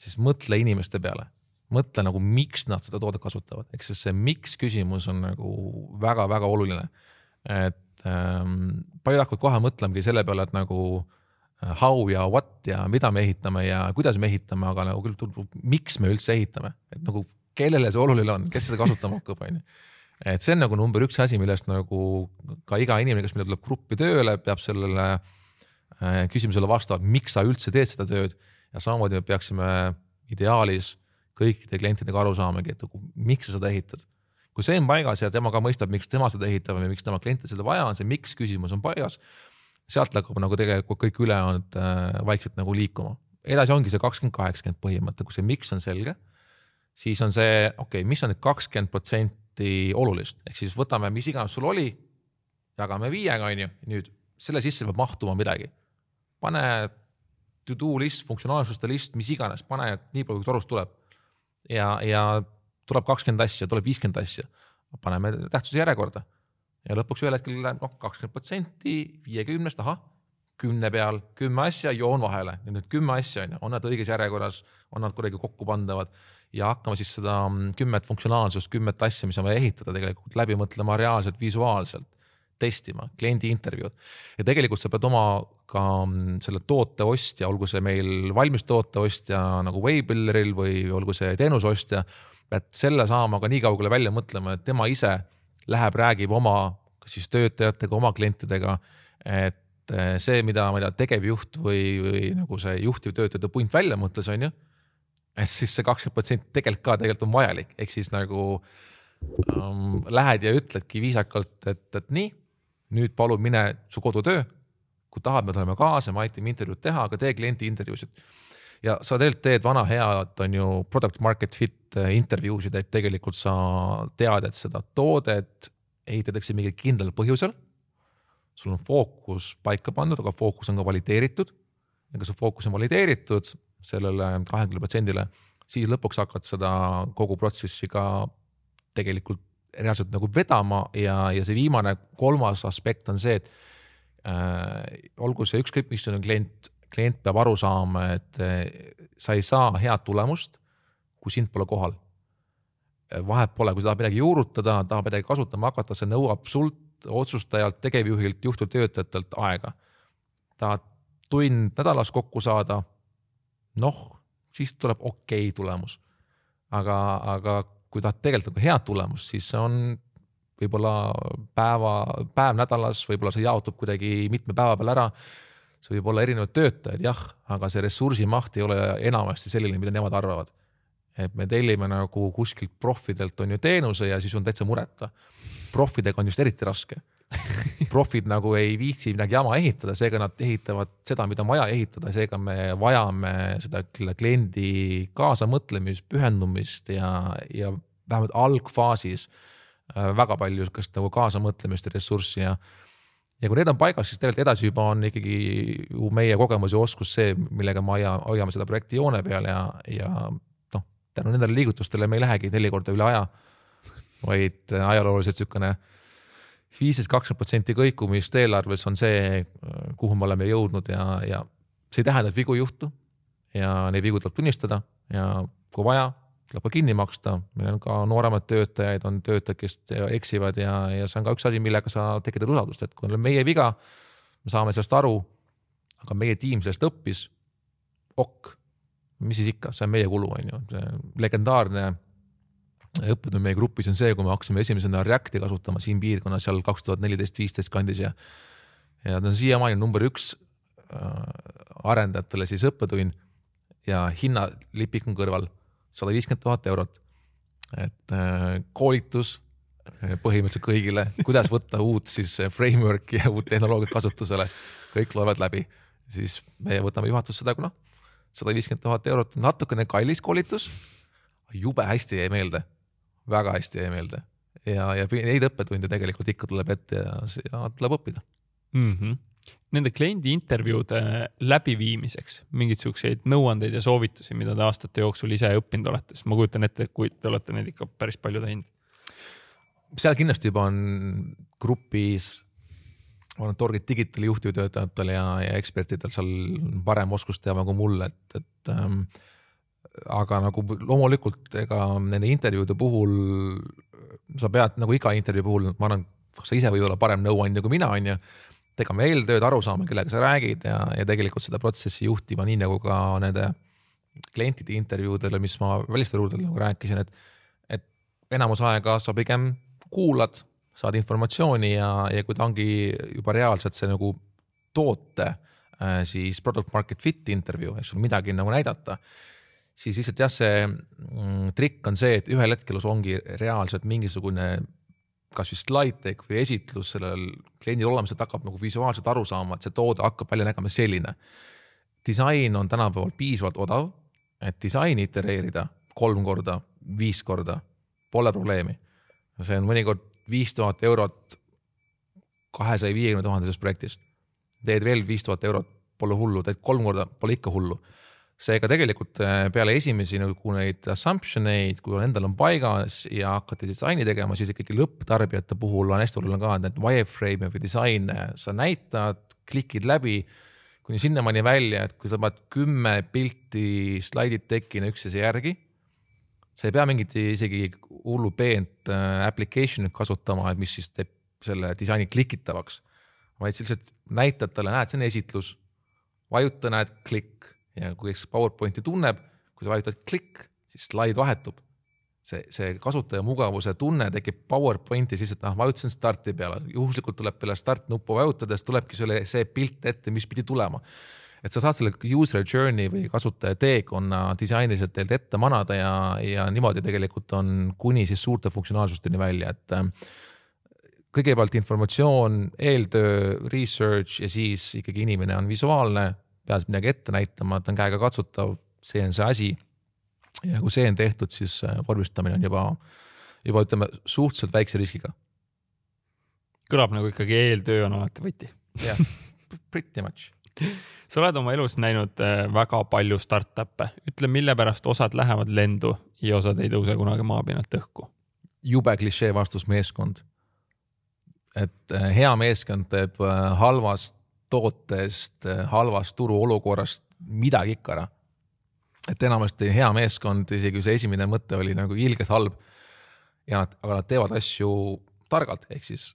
Speaker 2: siis mõtle inimeste peale, mõtle nagu, miks nad seda toodet kasutavad, ehk siis see miks küsimus on nagu väga-väga oluline. et ähm, paljud hakkavad kohe mõtlemagi selle peale, et nagu äh, how ja what ja mida me ehitame ja kuidas me ehitame, aga nagu küll, miks me üldse ehitame, et nagu kellele see oluline on, kes seda kasutama hakkab, on ju? Et see on nagu number üks asi, millest nagu ka iga inimene, kes meile tuleb gruppi tööle, peab sellele äh, Äh, küsimusele vastavad, miks sa üldse teed seda tööd. Ja samamoodi me peaksime ideaalis kõikide klientidega aru saamegi, et miks sa seda ehitad. kui see on paigas ja tema ka mõistab, miks tema seda ehitab ja miks tema kliente seda vaja on, see miks küsimus on paigas, sealt hakkab nagu tegelikult kõik ülejäänud äh, vaikselt nagu liikuma. edasi ongi see kakskümmend, kaheksakümmend põhimõte, kui see miks on selge, siis on see, okei okay,, mis on need kakskümmend protsenti olulist, ehk siis võtame, mis iganes sul oli, jagame viiega, on ju, nüüd selle sisse peab mahtuma midagi pane to do list, funktsionaalsuste list, mis iganes, pane nii palju, kui torust tuleb. Ja, ja tuleb kakskümmend asja, tuleb viiskümmend asja, paneme tähtsuse järjekorda. Ja lõpuks ühel hetkel noh, kakskümmend protsenti viiekümnest, ahah, kümne peal kümme asja, joon vahele, nüüd kümme asja on ju, on nad õiges järjekorras, on nad kuidagi kokku pandavad. Ja hakkame siis seda mm, kümmet funktsionaalsust, kümmet asja, mis on vaja ehitada, tegelikult läbi mõtlema reaalselt, visuaalselt testima, kliendi intervjuud. ja tegelikult sa pead oma ka mm, selle toote ostja, olgu see meil valmistoote ostja nagu Waybuilderil või olgu see teenuse ostja, pead selle saama ka nii kaugele välja mõtlema, et tema ise läheb, räägib oma, kas siis töötajatega, oma klientidega, et eh, see, mida, ma ei tea, tegevjuht või, või nagu see juhtivtöötajate punt välja mõtles, on ju. et siis see kakskümmend protsenti tegelikult ka tegelikult on vajalik, ehk siis nagu um, lähed ja ütledki viisakalt, et, et nii nüüd palun mine su kodutöö. Kui tahad, me tuleme kaasa, me aitame intervjuud teha, aga tee kliendi intervjuusid. ja sa tegelikult teed vana head, on ju product market fit äh, intervjuusid, et tegelikult sa tead, et seda toodet ehitatakse mingil kindlal põhjusel. sul on fookus paika pandud, aga fookus on ka valideeritud. ja kui see fookus on valideeritud sellele kahekümnele protsendile, siis lõpuks hakkad seda kogu protsessi ka tegelikult reaalselt nagu vedama ja, ja see viimane kolmas aspekt on see, et olgu see ükskõik missugune klient klient peab aru saama, et eh, sa ei saa head tulemust, kui sind pole kohal. vahet pole, kui sa tahad midagi juurutada, tahad midagi kasutama hakata, see nõuab sult, otsustajalt, tegevjuhilt, juhtivtöötajatelt aega. tahad tund nädalas kokku saada, noh, siis tuleb okei okay tulemus. aga, aga kui tahad tegelikult nagu head tulemust, siis see on võib-olla päeva, päev nädalas, võib-olla see jaotub kuidagi mitme päeva peale ära see võib olla erinevad töötajad, jah, aga see ressursi maht ei ole enamasti selline, mida nemad arvavad. et me tellime nagu kuskilt profidelt on ju teenuse ja siis on täitsa mureta. profidega on just eriti raske. profid nagu ei viitsi midagi jama ehitada, seega nad ehitavad seda, mida on vaja ehitada, seega me vajame seda kliendi kaasamõtlemist, pühendumist ja, ja vähemalt algfaasis väga palju sihukest nagu kaasamõtlemist ja ressurssi ja ja kui need on paigas, siis tegelikult edasi juba on ikkagi ju meie kogemus ja oskus see, millega me hoia, hoiame seda projekti joone peal ja, ja noh, tänu nendele liigutustele me ei lähegi neli korda üle aja. vaid ajalooliselt niisugune viisteist, kakskümmend protsenti kõikumist eelarves on see, kuhu me oleme jõudnud ja, ja see ei tähenda, et vigu ei juhtu. ja neid vigu tuleb tunnistada ja kui vaja, tuleb ka kinni maksta, meil on ka nooremaid töötajaid, on töötajad, kes eksivad ja, ja see on ka üks asi, millega sa tekitad usaldust, et kui on meie viga, me saame sellest aru, aga meie tiim sellest õppis, ok, mis siis ikka, see on meie kulu, on ju, legendaarne õppetund meie grupis on see, kui me hakkasime esimesena Reacti kasutama siin piirkonnas seal kaks tuhat neliteist, viisteist kandis ja ja ta on siiamaani number üks äh, arendajatele siis õppetund ja hinnalipik on kõrval sada viiskümmend tuhat eurot. et äh, koolitus äh, põhimõtteliselt kõigile, kuidas võtta uut siis äh, framework'i ja uut tehnoloogiat kasutusele, kõik loevad läbi, siis me võtame juhatusse seda, kui noh, sada viiskümmend tuhat eurot, natukene kallis koolitus, jube hästi jäi meelde, väga hästi jäi meelde. Ja, ja neid õppetunde tegelikult ikka tuleb ette ja, ja tuleb õppida.
Speaker 1: Mm. -hmm nende kliendi intervjuude läbiviimiseks mingeid siukseid nõuandeid ja soovitusi, mida te aastate jooksul ise õppinud olete, sest ma kujutan ette, kui te olete neid ikka päris palju teinud.
Speaker 2: seal kindlasti juba on grupis, ma arvan, Torgit Digitali juhtivtöötajatel ja, ja ekspertidel seal parem oskusteave kui mul, et, et ähm, aga nagu loomulikult ega nende intervjuude puhul sa pead nagu iga intervjuu puhul, ma arvan, sa ise võid olla parem nõuandja kui mina, on ju tegema eeltööd, aru saama, kellega sa räägid ja, ja tegelikult seda protsessi juhtima, nii nagu ka nende klientide intervjuudele, mis ma välistööjõududel nagu rääkisin, et, et enamus aega sa pigem kuulad, saad informatsiooni ja, ja kui ta ongi juba reaalselt see nagu toote äh, siis product market fit intervjuu, eks sul midagi nagu näidata, siis lihtsalt jah, see mm, trikk on see, et ühel hetkel ongi reaalselt mingisugune kas siis slide deck või esitlus sellel kliendil olemas, et hakkab nagu visuaalselt aru saama, et see toode hakkab välja nägema selline. disain on tänapäeval piisavalt odav, et disaini itereerida kolm korda, viis korda, pole probleemi. see on mõnikord viis tuhat eurot kahesaja viiekümne tuhandesest projektist. teed veel viis tuhat eurot, pole hullu, teed kolm korda, pole ikka hullu seega tegelikult äh, peale esimesi nagu neid assumption eid, kui endal on paigas ja hakati disaini tegema, siis ikkagi lõpptarbijate puhul on hästi oluline ka need wireframe'e või disaine, sa näitad, klikid läbi kuni sinnamaani välja, et kui sa paned kümme pilti slaidid tekina üksteise järgi, sa ei pea mingit isegi hullu peent äh, application'it kasutama, et mis siis teeb selle disaini klikitavaks, vaid sa lihtsalt näitad talle, näed, see on esitlus, vajuta, näed, klikk ja kui kes PowerPointi tunneb, kui sa vajutad klikk, siis slaid vahetub. see, see kasutaja mugavuse tunne tekib PowerPointis lihtsalt, noh, vajutasin starti peale, juhuslikult tuleb peale start nuppu vajutades tulebki sulle see pilt ette, mis pidi tulema. et sa saad selle user journey või kasutaja teekonna disainiliselt teilt ette manada ja, ja niimoodi tegelikult on kuni siis suurte funktsionaalsusteni välja, et äh, kõigepealt informatsioon, eeltöö, research ja siis ikkagi inimene on visuaalne pead midagi ette näitama, ta on käega katsutav, see on see asi. ja kui see on tehtud, siis äh, vormistamine on juba, juba ütleme suhteliselt väikse riskiga.
Speaker 1: kõlab nagu ikkagi eeltöö on alati võti.
Speaker 2: jah, pretty much
Speaker 1: sa oled oma elus näinud äh, väga palju startup'e, ütle, mille pärast osad lähevad lendu ja osad ei tõuse kunagi maapinnalt õhku?
Speaker 2: jube klišee vastus, meeskond. et äh, hea meeskond teeb halvast tootest, halvast turuolukorrast midagi ikka ära. et enamasti hea meeskond, isegi kui see esimene mõte oli nagu ilgelt halb ja nad, aga nad teevad asju targalt, ehk siis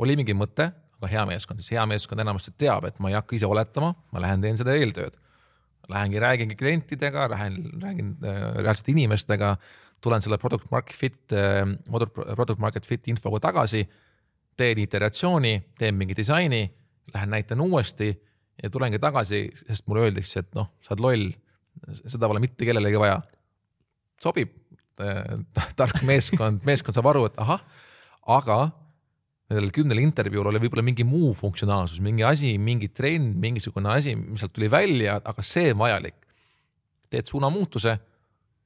Speaker 2: oli mingi mõte, aga hea meeskond, siis hea meeskond enamasti teab, et ma ei hakka ise oletama, ma lähen teen seda eeltööd. Lähengi räägingi klientidega, lähen räägin äh, reaalsete inimestega, tulen selle product market fit äh,, product market fit infoga tagasi, teen iteratsiooni, teen mingi disaini, lähen näitan uuesti ja tulengi tagasi, sest mulle öeldakse, et noh, sa oled loll, seda pole mitte kellelegi vaja. sobib äh,, tark meeskond, meeskond saab aru, et ahah, aga nendel kümnel intervjuul oli võib-olla mingi muu funktsionaalsus, mingi asi, mingi trend, mingisugune asi, mis sealt tuli välja, aga see on vajalik. teed suunamuutuse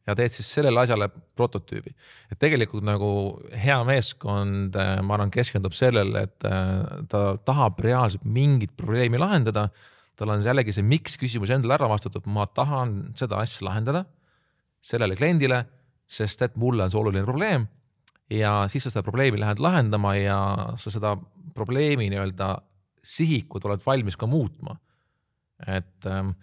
Speaker 2: ja teed siis sellele asjale prototüübi. et tegelikult nagu hea meeskond, äh, ma arvan, keskendub sellele, et äh, ta tahab reaalselt mingit probleemi lahendada. tal on jällegi see miks küsimus endale ära vastatud, ma tahan seda asja lahendada sellele kliendile, sest et mulle on see oluline probleem ja siis sa seda probleemi lähed lahendama ja sa seda probleemi nii-öelda sihikut oled valmis ka muutma. et, ähm,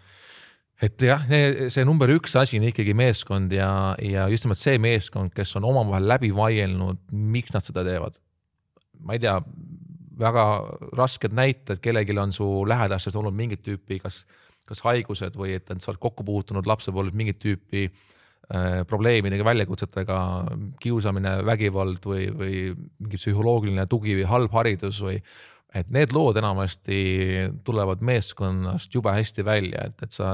Speaker 2: et jah, see number üks asi on ikkagi meeskond ja, ja just nimelt see meeskond, kes on omavahel läbi vaielnud, miks nad seda teevad. ma ei tea, väga rasked näited, kellelgi on su lähedastest olnud mingit tüüpi, kas, kas haigused või et, sa oled kokku puutunud lapsepõlves mingit tüüpi Äh, probleemidega, väljakutsetega, kiusamine, vägivald või, või mingi psühholoogiline tugi või halb haridus või et need lood enamasti tulevad meeskonnast jube hästi välja, et, et sa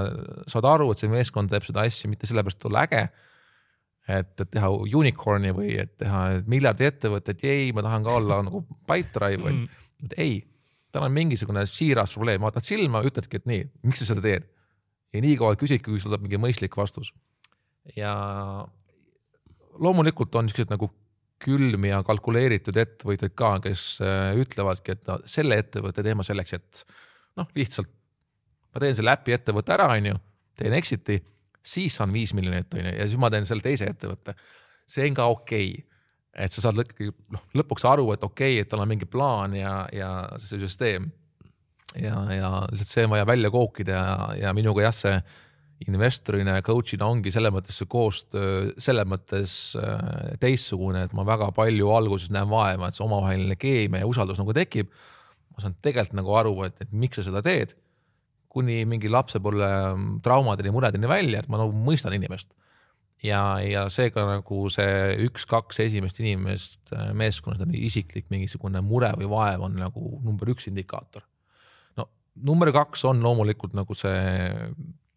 Speaker 2: saad aru, et see meeskond teeb seda asja mitte sellepärast, et olla äge. et, et teha unicorn'i või et teha miljardi ettevõtet, ei, ma tahan ka olla nagu Pipedrive või mm., et ei. tal on mingisugune siiras probleem, vaatad silma, ütledki, et nii, miks sa seda teed. ja nii kaua küsidki, kui sul tuleb mingi mõistlik vastus ja loomulikult on niisugused nagu külmi ja kalkuleeritud ettevõtjaid ka, kes äh, ütlevadki, et no selle ettevõtte teeme selleks, et noh, lihtsalt ma teen selle äpi ettevõtte ära, on ju, teen exit'i, siis saan viis miljonit, on ju, ja siis ma teen selle teise ettevõtte. see on ka okei okay., et sa saad ikkagi noh, lõpuks aru, et okei okay,, et tal on mingi plaan ja, ja see süsteem. ja, ja lihtsalt see on vaja välja kookida ja, ja minuga jah, see investorina ja coach'ina ongi selles mõttes see koostöö selles mõttes äh, teistsugune, et ma väga palju alguses näen vaeva, et see omavaheline keemia ja usaldus nagu tekib. ma saan tegelikult nagu aru, et, et miks sa seda teed. kuni mingi lapsepõlve traumadeni, muredeni välja, et ma nagu mõistan inimest. ja, ja seega nagu see üks-kaks esimest inimest äh, meeskonnas on isiklik mingisugune mure või vaev on nagu number üks indikaator. number kaks on loomulikult nagu see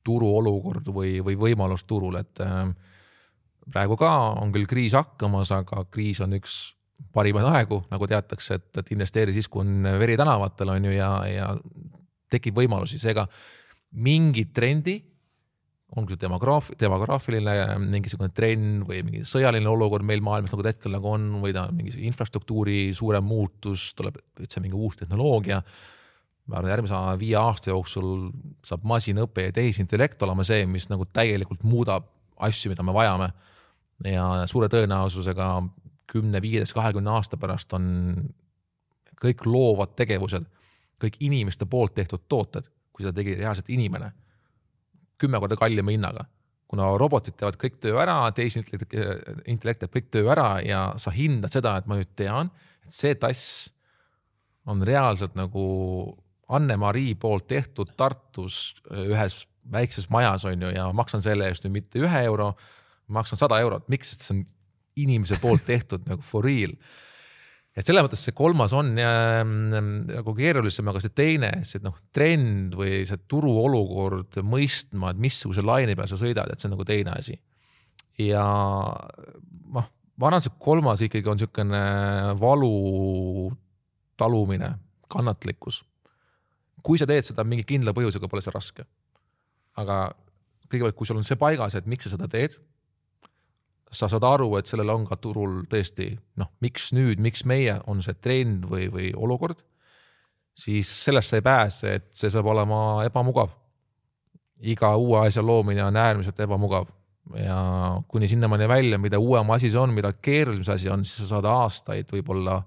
Speaker 2: turuolukord või, või võimalus turul, et äh, praegu ka on küll kriis hakkamas, aga kriis on üks parimaid aegu, nagu teatakse, et, et investeeri siis, kui on veri tänavatel, on ju, ja, ja tekib võimalusi, seega mingi trendi, on küll demograaf-, demograafiline mingisugune trend või mingi sõjaline olukord meil maailmas nagu ta hetkel nagu on või ta mingi infrastruktuuri suurem muutus, tuleb üldse mingi uus tehnoloogia ma arvan, järgmise viie aasta jooksul saab masinõpe ja tehisintellekt olema see, mis nagu täielikult muudab asju, mida me vajame. ja suure tõenäosusega kümne, viieteist, kahekümne aasta pärast on kõik loovad tegevused, kõik inimeste poolt tehtud tooted, kui seda tegi reaalselt inimene, kümme korda kallima hinnaga. kuna robotid teevad kõik töö ära, tehisintellekt teeb kõik töö ära ja sa hindad seda, et ma nüüd tean, et see tass on reaalselt nagu Anne-Marii poolt tehtud Tartus äh, ühes väikses majas on ju ja maksan selle eest nüüd mitte ühe euro, maksan sada eurot, miks, sest see on inimese poolt tehtud nagu for real. et selles mõttes see kolmas on ähm, nagu keerulisem, aga see teine, see noh, trend või see turuolukord mõistma, et missuguse laine peal sa sõidad, et see on nagu teine asi. ja noh, ma arvan, see kolmas ikkagi on niisugune valu talumine, kannatlikkus kui sa teed seda mingi kindla põhjusega, pole see raske. aga kõigepealt, kui sul on see paigas, et miks sa seda teed, sa saad aru, et sellel on ka turul tõesti noh, miks nüüd, miks meie, on see trend või, või olukord, siis sellest sa ei pääse, et see saab olema ebamugav. iga uue asja loomine on äärmiselt ebamugav ja kuni sinnamaani välja, mida uuem asi see on, mida keerulisem see asi on, siis sa saad aastaid võib-olla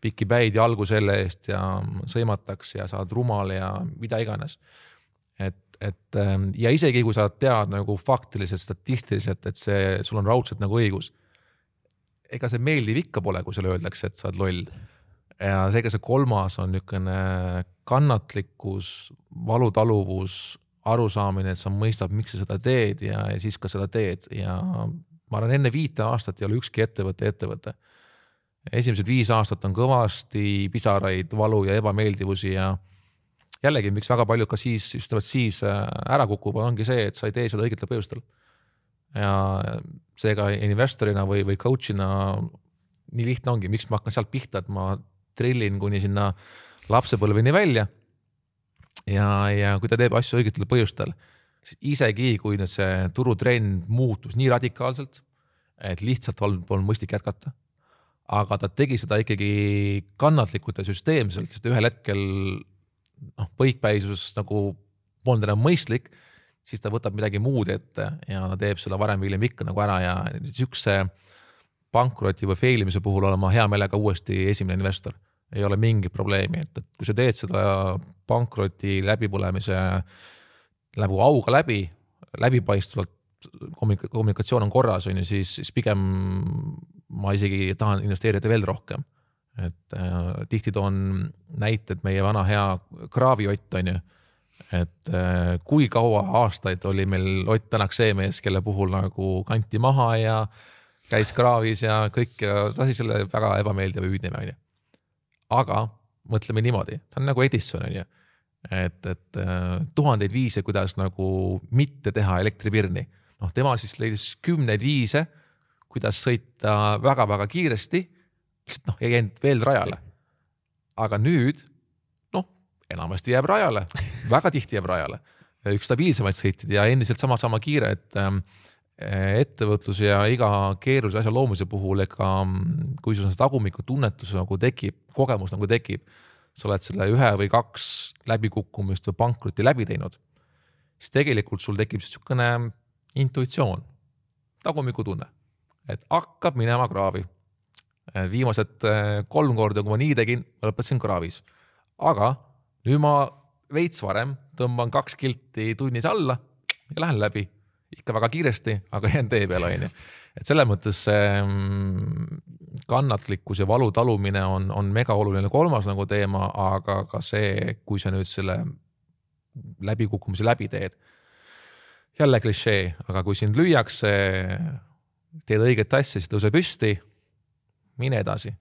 Speaker 2: pikki päid jalgu selle eest ja sõimatakse ja saad rumal ja mida iganes. et, et ähm, ja isegi kui sa tead nagu faktiliselt, statistiliselt, et see, sul on raudselt nagu õigus. ega see meeldiv ikka pole, kui sulle öeldakse, et sa oled loll. ja seega see kolmas on niisugune kannatlikkus, valutaluvus, arusaamine, et sa mõistad, miks sa seda teed ja, ja siis ka seda teed ja ma arvan, enne viite aastat ei ole ükski ettevõte ettevõte esimesed viis aastat on kõvasti pisaraid, valu ja ebameeldivusi ja jällegi, miks väga paljud ka siis, just nimelt siis äh, ära kukuvad, ongi see, et sa ei tee seda õigetel põhjustel. ja seega investorina või, või coach'ina nii lihtne ongi, miks ma hakkan sealt pihta, et ma trillin kuni sinna lapsepõlveni välja. ja, ja kui ta teeb asju õigetel põhjustel, siis isegi kui nüüd see turutrend muutus nii radikaalselt, et lihtsalt polnud mõistlik jätkata aga ta tegi seda ikkagi kannatlikult ja süsteemselt, sest ühel hetkel noh, põikpäisus nagu polnud enam mõistlik, siis ta võtab midagi muud ette ja ta teeb seda varem või hiljem ikka nagu ära ja sihukese pankroti või fail imise puhul olen ma hea meelega uuesti esimene investor. ei ole mingit probleemi, et, et kui sa teed seda pankroti läbipõlemise nagu auga läbi, läbipaistvalt, kommunikatsioon on korras, on ju, siis, siis pigem ma isegi tahan investeerida veel rohkem. et äh, tihti toon näited, meie vana hea Kraavi Ott on ju. et äh, kui kaua aastaid oli meil Ott Tänak see mees, kelle puhul nagu kanti maha ja käis kraavis ja kõik ja lasi selle väga ebameeldiva hüüdnime on ju. aga mõtleme niimoodi, ta on nagu Edison on ju et, et äh, tuhandeid viise, kuidas nagu mitte teha elektripirni. noh, tema siis leidis kümneid viise kuidas sõita väga-väga kiiresti, lihtsalt noh, ei jäänud veel rajale. aga nüüd noh, enamasti jääb rajale, väga tihti jääb rajale. üks stabiilsemaid sõitjaid ja endiselt sama-sama kiire, et ähm, ettevõtluse ja iga keerulise asja loomise puhul, ega kui sul on see tagumiku tunnetus nagu tekib, kogemus nagu tekib, sa oled selle ühe või kaks läbikukkumist või pankrotti läbi teinud, siis tegelikult sul tekib niisugune intuitsioon, tagumikutunne et hakkab minema kraavi. viimased äh, kolm korda, kui ma nii tegin, lõpetasin kraavis. aga nüüd ma veits varem tõmban kaks kilti tunnis alla ja lähen läbi. ikka väga kiiresti, aga jään tee peale, onju. et selles mõttes see mm, kannatlikkus ja valu talumine on, on mega oluline kolmas nagu teema, aga ka see, kui sa nüüd selle läbikukkumise läbi teed. jälle klišee, aga kui sind lüüakse teed õiget asja, siis tõuse püsti, mine edasi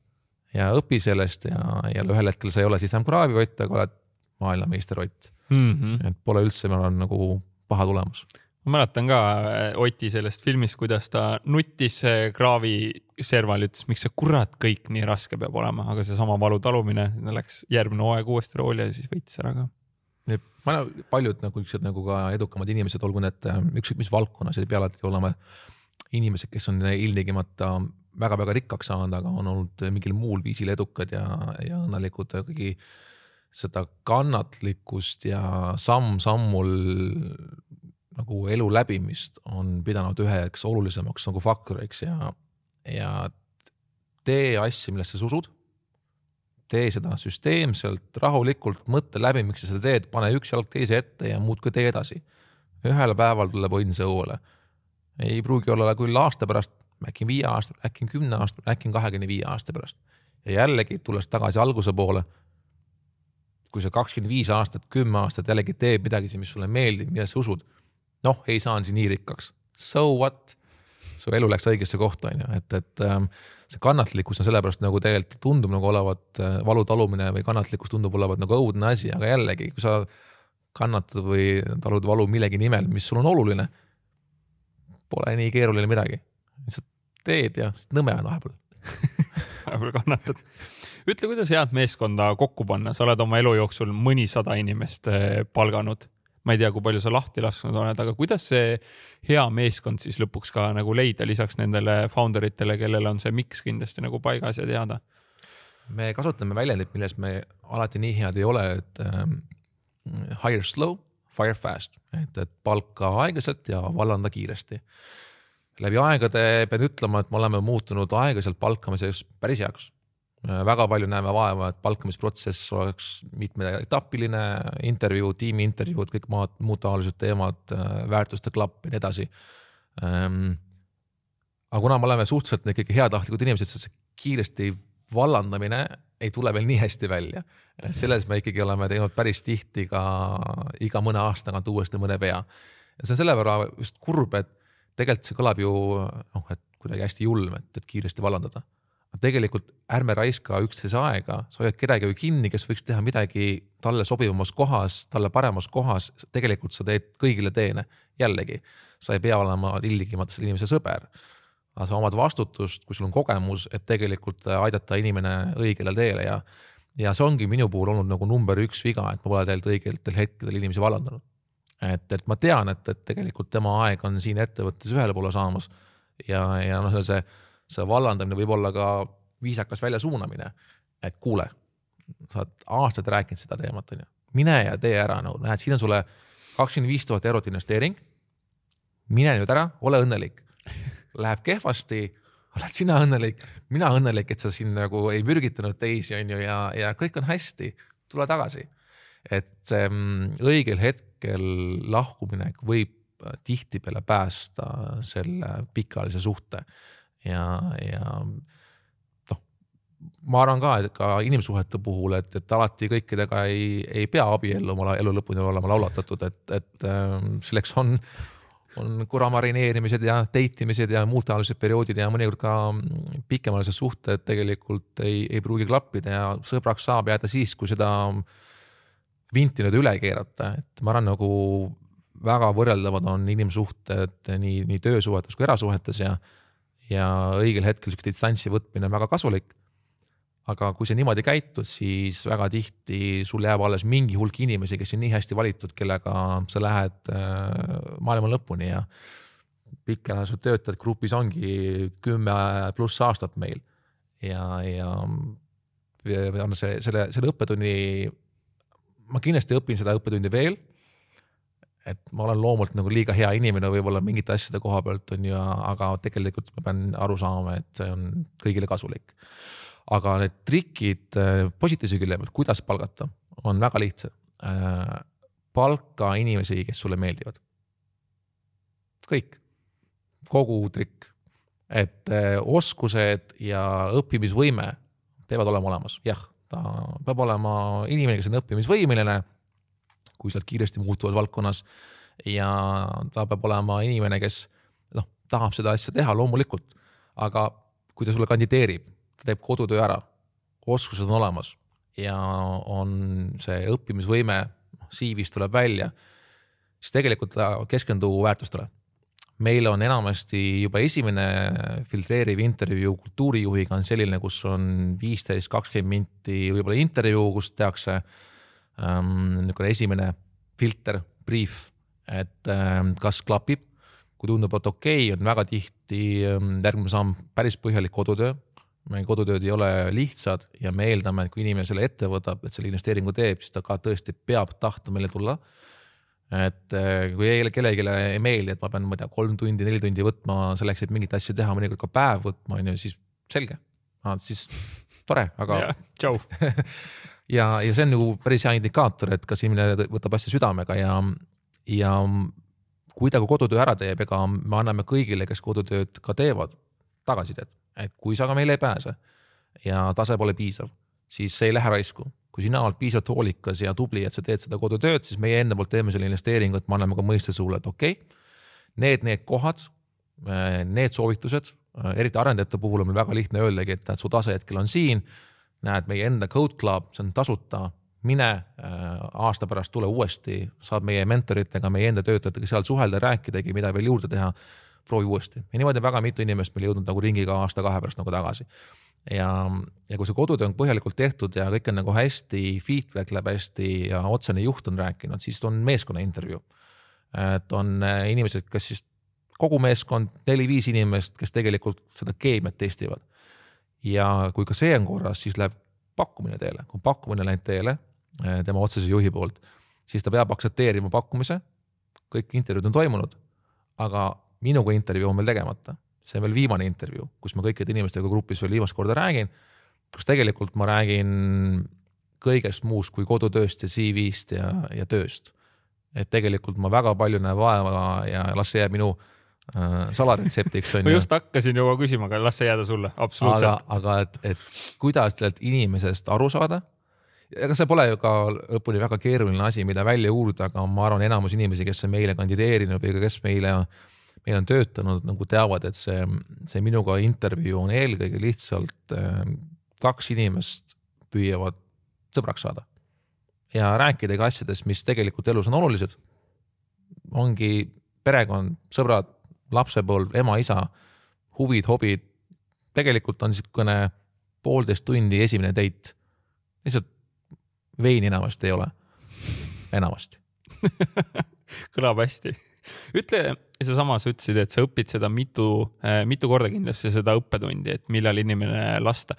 Speaker 2: ja õpi sellest ja, ja ühel hetkel sa ei ole siis enam kraavivott, aga oled maailmameisterott mm. -hmm. et pole üldse, ma arvan, nagu paha tulemus.
Speaker 1: ma mäletan ka äh, Oti sellest filmist, kuidas ta nuttis kraavi serval, ütles, miks see kurat kõik nii raske peab olema, aga seesama valu talumine, läks järgmine hooaeg uuesti rooli ja siis võitis ära ka
Speaker 2: ma, paljud nagu niisugused nagu ka edukamad inimesed, olgu need äh, ükskõik mis valdkonnas, ei pea alati olema inimesed, kes on ilmtingimata väga-väga rikkaks saanud, aga on olnud mingil muul viisil edukad ja, ja õnnelikud ikkagi seda kannatlikkust ja samm-sammul nagu elu läbimist on pidanud üheks olulisemaks nagu faktoriks ja, ja tee asju, millesse sa usud. tee seda süsteemselt, rahulikult, mõtle läbi, miks sa seda teed, pane üks jalg teise ette ja muudkui tee edasi. ühel päeval tuleb õnn õuele ei pruugi olla küll aasta pärast, äkki viie aasta, äkki kümne aasta, äkki kahekümne viie aasta pärast. ja jällegi tulles tagasi alguse poole. kui sa kakskümmend viis aastat, kümme aastat jällegi teed midagi, mis sulle meeldib, millesse usud. noh, ei saanud siin nii rikkaks, so what? su elu läks õigesse kohta, on ju, et, et ähm, see kannatlikkus on sellepärast nagu tegelikult tundub nagu olevat äh, valu talumine või kannatlikkus tundub olevat nagu õudne asi, aga jällegi, kui sa kannatad või talud valu millegi nimel, mis sul on oluline pole nii keeruline midagi. lihtsalt teed ja nõme on vahepeal
Speaker 1: vahepeal kannatad. ütle, kuidas head meeskonda kokku panna, sa oled oma elu jooksul mõnisada inimest eh, palganud. ma ei tea, kui palju sa lahti lasknud oled, aga kuidas see hea meeskond siis lõpuks ka nagu leida lisaks nendele founder itele, kellel on see miks kindlasti nagu paigas ja teada?
Speaker 2: me kasutame väljendit, milles me alati nii head ei ole, et ähm, hire slow, fire fast, et, et palka aeglaselt ja vallanda kiiresti. läbi aegade pean ütlema, et me oleme muutunud aeglaselt palkamises päris heaks väga palju näeme vaeva, et palkamisprotsess oleks mitmeetapiline, intervjuu, tiimi intervjuud, kõik maad, muud taolised teemad, väärtuste klapp ja nii edasi. Ähm, aga kuna me oleme suhteliselt ikkagi heatahtlikud inimesed, siis kiiresti vallandamine ei tule veel nii hästi välja. selles me ikkagi oleme teinud päris tihti ka iga mõne aasta tagant uuesti mõne vea. ja see on selle võrra just kurb, et tegelikult see kõlab ju noh, et kuidagi hästi julm, et, et kiiresti vallandada tegelikult ärme raiska üksteise aega, sa hoiad kedagi kinni, kes võiks teha midagi talle sobivamas kohas, talle paremas kohas, tegelikult sa teed kõigile teene. jällegi, sa ei pea olema ilmtingimata selle inimese sõber. Aga sa omad vastutust, kui sul on kogemus, et tegelikult aidata inimene õigele teele ja, ja see ongi minu puhul olnud nagu number üks viga, et ma pole tegelikult õigetel hetkedel inimesi vallandanud. et, et ma tean, et, et tegelikult tema aeg on siin ettevõttes ühele poole saamas ja, ja noh, see see vallandamine võib olla ka viisakas väljasuunamine, et kuule, sa oled aastaid rääkinud seda teemat, on ju, mine ja tee ära, no näed, siin on sulle kakskümmend viis tuhat eurot investeering. mine nüüd ära, ole õnnelik. Läheb kehvasti, oled sina õnnelik, mina õnnelik, et sa siin nagu ei mürgitanud teisi, on ju, ja, ja kõik on hästi, tule tagasi. et mm, õigel hetkel lahkumine võib tihtipeale päästa selle pikaajalise suhte ja, ja noh, ma arvan ka, et ka inimsuhete puhul, et, et alati kõikidega ei, ei pea abielluma elu lõpuni olema laulatatud, et, et ähm, selleks on, on kura marineerimised ja date imised ja muud taolised perioodid ja mõnikord ka pikemaajalised suhted tegelikult ei, ei pruugi klappida ja sõbraks saab jääda siis, kui seda vinti nüüd üle keerata, et ma arvan, nagu väga võrreldavad on inimsuhted nii, nii töösuhetes kui erasuhetes ja ja õigel hetkel sihuke distantsi võtmine on väga kasulik. Aga kui sa niimoodi käitud, siis väga tihti sul jääb alles mingi hulk inimesi, kes on nii hästi valitud, kellega sa lähed äh, maailma lõpuni ja pikaajalised töötajad grupis ongi kümme pluss aastat meil ja, ja on see, selle, selle õppetunni, ma kindlasti õpin seda õppetundi veel et ma olen loomult nagu liiga hea inimene võib-olla mingite asjade koha pealt on ju, aga tegelikult ma pean aru saama, et see on kõigile kasulik. Aga need trikid äh, positiivse külje pealt, kuidas palgata, on väga lihtsad. Äh, palka inimesi, kes sulle meeldivad. kõik, kogu trikk, et äh, oskused ja õppimisvõime peavad olema olemas, jah, ta peab olema inimene, kes on õppimisvõimeline kui sa oled kiiresti muutuvas valdkonnas. ja ta peab olema inimene, kes noh, tahab seda asja teha loomulikult, aga kui ta sulle kandideerib, ta teeb kodutöö ära, oskused on olemas ja on see õppimisvõime, CV-st tuleb välja, siis tegelikult ta keskendub väärtustele meil on enamasti juba esimene filtreeriv intervjuu kultuurijuhiga on selline, kus on viisteist, kakskümmend minti võib-olla intervjuu, kus tehakse ähm, niisugune esimene filter, brief, et ähm, kas klapib. kui tundub, et okei okay,, on väga tihti ähm, järgmine samm päris põhjalik kodutöö. Meie kodutööd ei ole lihtsad ja me eeldame, et kui inimene selle ette võtab, et selle investeeringu teeb, siis ta ka tõesti peab tahtma meile tulla. Et äh, kui kellelegi ei meeldi, et ma pean, ma ei tea, kolm tundi, neli tundi võtma selleks, et mingit asja teha, mõnikord ka päev võtma, on ju, siis selge. Ah,, siis tore, aga.
Speaker 1: tšau.
Speaker 2: Ja, ja see on nagu päris hea indikaator, et kas inimene võtab asja südamega ja, ja kui ta ka kodutöö ära teeb, ega me anname kõigile, kes kodutööd ka teevad, tagasisidet, et kui sa ka meile ei pääse ja tase pole piisav, siis see ei lähe raisku. kui sina oled piisavalt hoolikas ja tubli, et sa teed seda kodutööd, siis meie enda poolt teeme selle investeeringu, et me anname ka mõiste sulle, et okei okay,, need, need kohad, need soovitused, eriti arendajate puhul on meil väga lihtne öeldagi, et näed, su tase hetkel on siin näed meie enda Code Club, see on tasuta, mine äh, aasta pärast tule uuesti, saad meie mentoritega, meie enda töötajatega seal suhelda, rääkidagi, mida veel juurde teha. Proovi uuesti ja niimoodi on väga mitu inimest meil jõudnud nagu ringiga aasta-kahe pärast nagu tagasi. ja, ja kui see kodutöö on põhjalikult tehtud ja kõik on nagu hästi, feedback läheb hästi ja otsene juht on rääkinud, siis on meeskonna intervjuu. et on äh, inimesed, kes siis kogu meeskond, neli-viis inimest, kes tegelikult seda keemiat testivad. ja kui ka see on korras, siis läheb pakkumine teele, kui pakkumine läinud teele äh, tema otsese juhi poolt, siis ta peab aktsepteerima pakkumise. kõik intervjuud on toimunud, aga minuga intervjuu on veel tegemata. see on veel viimane intervjuu, kus ma kõikide inimestega grupis veel viimast korda räägin, kus tegelikult ma räägin kõigest muust kui kodutööst ja CV-st ja, ja tööst. et tegelikult ma väga palju näen vaeva ja las see jääb minu äh, salaretseptiks on
Speaker 1: ma just hakkasin juba küsima, aga las see jääda sulle, absoluutselt.
Speaker 2: aga, aga et, et kuidas tegelikult inimesest aru saada ega see pole ju ka lõpuni väga keeruline asi, mida välja uurida, aga ma arvan, enamus inimesi, kes on meile kandideerinud või ka kes meile, meil on töötanud, nagu teavad, et see, see minuga intervjuu on eelkõige lihtsalt äh, kaks inimest püüavad sõbraks saada. ja rääkidagi asjadest, mis tegelikult elus on olulised. ongi perekond, sõbrad, lapsepõlv, ema-isa, huvid, hobid. tegelikult on niisugune poolteist tundi esimene date. lihtsalt veini enamasti ei ole, enamasti
Speaker 1: kõlab hästi. Ütle seesama, sa ütlesid, et sa õpid seda mitu äh,, mitu korda kindlasti seda õppetundi, et millal inimene lasta.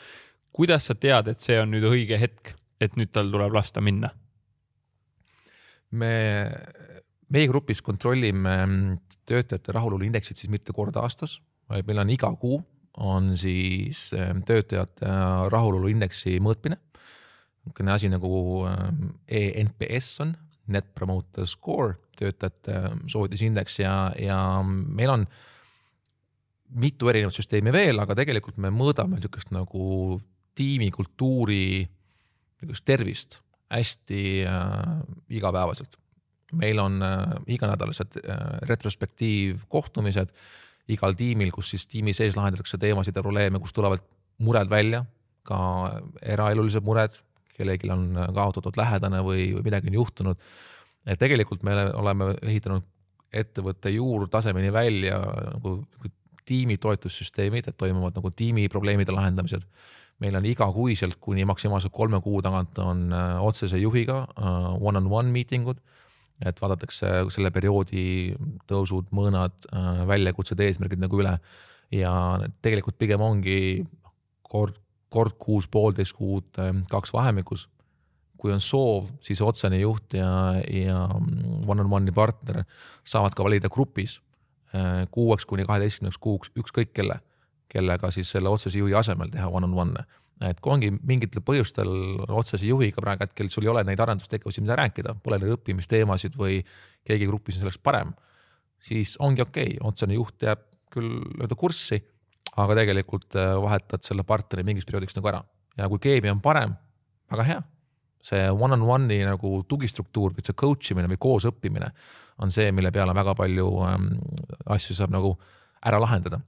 Speaker 1: kuidas sa tead, et see on nüüd õige hetk, et nüüd tal tuleb lasta minna?
Speaker 2: me, meie grupis kontrollime töötajate rahulolu indeksit siis mitte kord aastas, vaid meil on iga kuu on siis äh, töötajate rahulolu indeksi mõõtmine niisugune asi nagu ENPS on, Net Promoter Score, töötajate soodisindeks ja, ja meil on mitu erinevat süsteemi veel, aga tegelikult me mõõdame niisugust nagu tiimikultuuri, niisugust tervist hästi äh, igapäevaselt. meil on äh, iganädalased äh, retrospektiivkohtumised igal tiimil, kus siis tiimi sees lahendatakse teemasid ja probleeme, kus tulevad mured välja, ka eraelulised mured, kellelgi on kaotatud lähedane või, või midagi on juhtunud. et tegelikult me oleme ehitanud ettevõtte juurtasemeni välja nagu, nagu tiimi toetussüsteemid, et toimuvad nagu tiimi probleemide lahendamised. meil on igakuiselt kuni maksimaalselt kolme kuu tagant on äh, otsese juhiga one-on-one uh, -on -one meeting ud, et vaadatakse selle perioodi tõusud, mõõnad, äh, väljakutsed, eesmärgid nagu üle ja tegelikult pigem ongi kord kord kuus, poolteist kuud, ähm, kaks vahemikus. kui on soov, siis otsene juht ja, ja mm, one-on-one'i partner saavad ka valida grupis äh, kuueks kuni kaheteistkümneks kuuks ükskõik kelle, kellega siis selle otsese juhi asemel teha one-on-one'e et kui ongi mingitel põhjustel otsese juhiga praegu hetkel sul ei ole neid arendustegevusi, mida rääkida, pole neid õppimisteemasid või keegi grupis on selleks parem, siis ongi okei okay,, otsene juht jääb küll nii-öelda kurssi aga tegelikult äh, vahetad selle partneri mingiks perioodiks nagu ära ja kui keemia on parem, väga hea. see one-on-one'i nagu tugistruktuur või see coach imine või koosõppimine on see, mille peale väga palju ähm, asju saab nagu ära lahendada.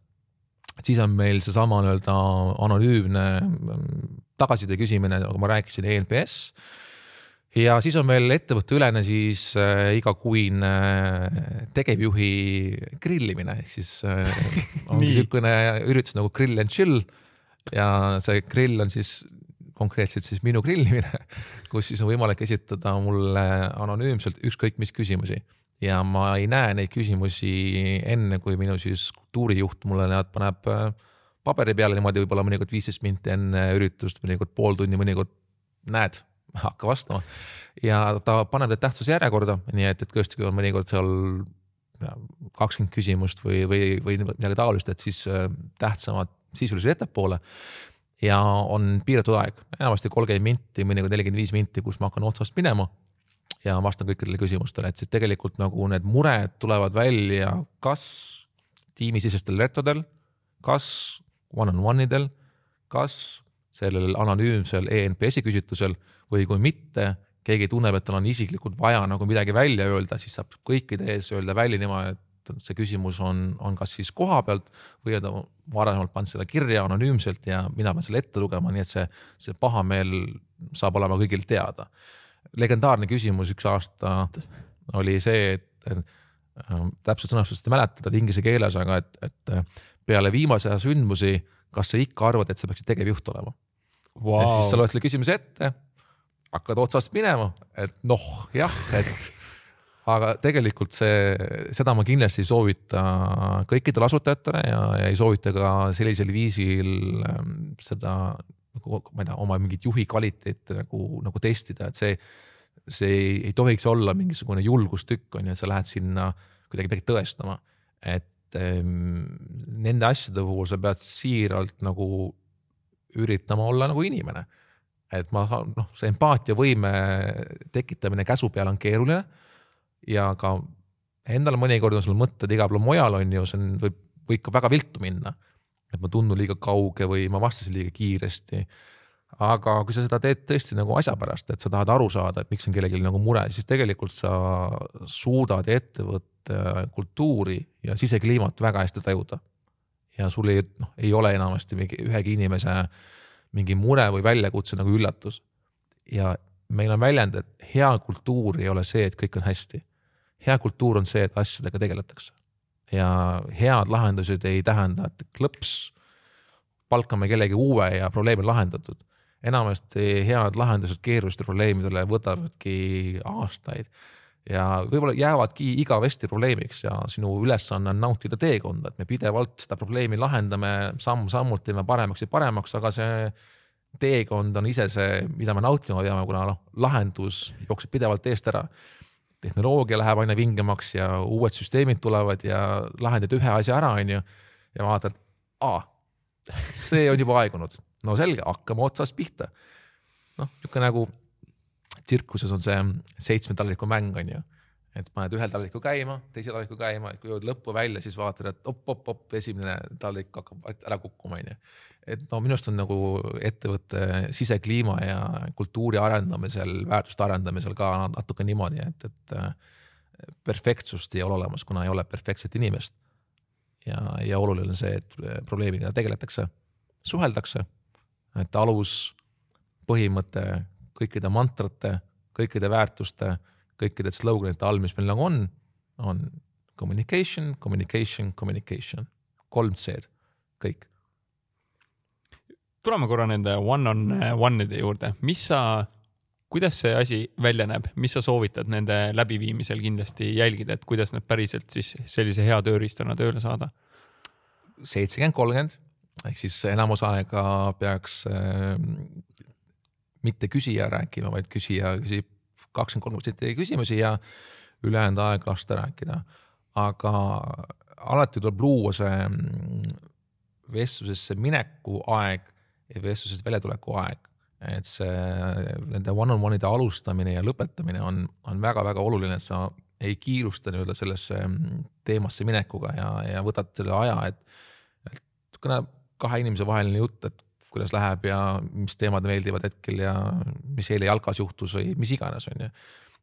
Speaker 2: siis on meil seesama nii-öelda anonüümne ähm, tagasiside küsimine, nagu ma rääkisin, ENPS ja siis on meil ettevõtteülene siis äh, igakuine äh, tegevjuhi grillimine, ehk siis äh, ongi niisugune üritus nagu grill and chill. ja see grill on siis konkreetselt siis minu grillimine, kus siis on võimalik esitada mulle anonüümselt ükskõik mis küsimusi. Ja ma ei näe neid küsimusi enne, kui minu siis kultuurijuht mulle need paneb äh, paberi peale. Niimoodi võib-olla mõnikord viisteist minti enne üritust, mõnikord pool tundi, mõnikord näed hakka vastama. ja ta paneb need tähtsuse järjekorda, nii et, et tõesti, kui on mõnikord seal kakskümmend küsimust või, või, või midagi taolist, et siis äh, tähtsamad sisuliselt ettepoole. ja on piiratud aeg, enamasti kolmkümmend minti, mõnikord nelikümmend viis minti, kus ma hakkan otsast minema ja vastan kõikidele küsimustele, et siis tegelikult nagu need mured tulevad välja, kas tiimisisestel retodel, kas one-on-one idel, kas sellel anonüümsel ENPS-i küsitlusel või kui mitte, keegi tunneb, et tal on isiklikult vaja nagu midagi välja öelda, siis saab kõikide ees öelda välja niimoodi, et see küsimus on, on kas siis koha pealt või on ta varasemalt pannud selle kirja anonüümselt ja mina pean selle ette lugema, nii et see, see pahameel saab olema kõigil teada. legendaarne küsimus üks aasta oli see, et täpset sõnastust ei mäleta, ta inglise keeles, aga et, et peale viimase aja sündmusi, kas sa ikka arvad, et sa peaksid tegevjuht olema wow.? ja siis sa loed selle küsimuse ette, hakkad otsast minema, et noh, jah, et aga tegelikult see, seda ma kindlasti ei soovita kõikidele asutajatele ja, ja ei soovita ka sellisel viisil ähm, seda nagu ma ei tea, oma mingit juhi kvaliteeti nagu, nagu testida, et see, see ei, ei tohiks olla mingisugune julgustükk on ju, et sa lähed sinna kuidagi midagi tõestama. et nende asjade puhul sa pead siiralt nagu üritama olla nagu inimene. et ma noh, see empaatiavõime tekitamine käsu peale on keeruline ja ka endal mõnikord on sul mõtted igal pool mujal on ju, see on, võib, võib ka väga viltu minna. et ma tundun liiga kauge või ma vastasin liiga kiiresti. aga kui sa seda teed tõesti nagu asja pärast, et sa tahad aru saada, et miks on kellelgi nagu mure, siis tegelikult sa suudad ettevõtte kultuuri ja sisekliimat väga hästi tajuda. ja sul ei, noh, ei ole enamasti mingi ühegi inimese mingi mure või väljakutse nagu üllatus. ja meil on väljend, et hea kultuur ei ole see, et kõik on hästi hea kultuur on see, et asjadega tegeletakse ja head lahendused ei tähenda, et klõps, palkame kellegi uue ja probleem on lahendatud. enamasti head lahendused keerulistele probleemidele võtavadki aastaid ja võib-olla jäävadki igavesti probleemiks ja sinu ülesanne on nautida teekonda, et me pidevalt seda probleemi lahendame samm-sammult, teeme paremaks ja paremaks, aga see teekond on ise see, mida me nautima peame, kuna noh, lahendus jookseb pidevalt eest ära tehnoloogia läheb aina vingemaks ja uued süsteemid tulevad ja lahendad ühe asja ära, on ju. ja vaatad, aa, see on juba aegunud, no selge, hakkame otsast pihta. noh, niisugune nagu tsirkuses on see seitsme taldriku mäng, on ju et paned ühe taldriku käima, teise taldriku käima, kui jõuad lõppu välja, siis vaatad, et op-op-op, esimene taldrik hakkab ära kukkuma, on ju et no minu arust on nagu ettevõtte sisekliima ja kultuuri arendamisel, väärtuste arendamisel ka natuke niimoodi, et, et äh, perfektsust ei ole olemas, kuna ei ole perfektset inimest. ja, ja oluline on see, et probleemiga tegeletakse, suheldakse, et alus, põhimõte kõikide mantrate, kõikide väärtuste, kõikide sloganite all, mis meil nagu on, on communication, communication, communication, kolm C-d, kõik.
Speaker 1: Tuleme korra nende one-on-one'ide juurde, mis sa, kuidas see asi välja näeb, mis sa soovitad nende läbiviimisel kindlasti jälgida, et kuidas need päriselt siis sellise hea tööriistana tööle saada?
Speaker 2: seitsekümmend, kolmkümmend. Ehk siis enamus aega peaks äh, mitte küsija rääkima, vaid küsija küsib kakskümmend kolm protsenti küsimusi ja ülejäänud aeg lasta rääkida. aga alati tuleb luua see mm, vestlusesse mineku aeg ja vestlusest väljatuleku aeg. et see nende one-on-one'ide alustamine ja lõpetamine on, on väga-väga oluline, et sa ei kiirusta nii-öelda sellesse mm, teemasse minekuga ja, ja võtad selle aja, et, et niisugune kahe inimese vaheline jutt, et kuidas läheb ja mis teemad meeldivad hetkel ja mis eile jalkas juhtus või mis iganes, on ju.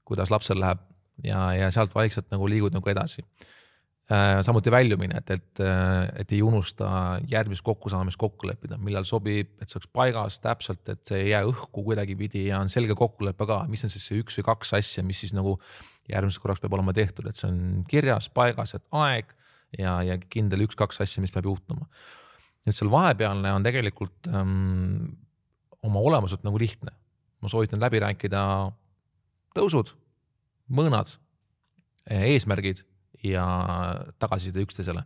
Speaker 2: kuidas lapsel läheb ja, ja sealt vaikselt nagu liigud nagu edasi Äh, samuti väljumine, et, et, et ei unusta järgmist kokkusaamist kokku leppida, millal sobib, et see oleks paigas täpselt, et see ei jää õhku kuidagipidi ja on selge kokkulepe ka, mis on siis see üks või kaks asja, mis siis nagu järgmiseks korraks peab olema tehtud, et see on kirjas, paigas, et aeg ja, ja kindel üks-kaks asja, mis peab juhtuma. Nüüd seal vahepealne on tegelikult ähm, oma olemuselt nagu lihtne. ma soovitan läbi rääkida tõusud, mõõnad, eesmärgid ja tagasiside üksteisele.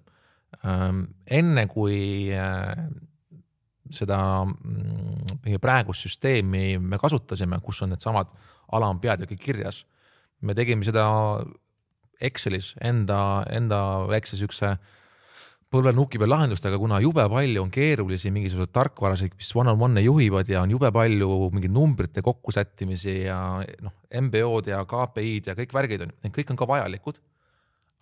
Speaker 2: Ehm, enne kui äh, seda mm, meie praegust süsteemi me kasutasime, kus on needsamad alampeatükid kirjas, me tegime seda Excelis enda, enda väikse siukse põlvenuki peal lahendustega, kuna jube palju on keerulisi mingisuguseid tarkvarasid, mis one-on-one'e juhivad ja on jube palju mingeid numbrite kokkusättimisi ja noh, MBO-d ja KPI-d ja kõik värgid on, need kõik on ka vajalikud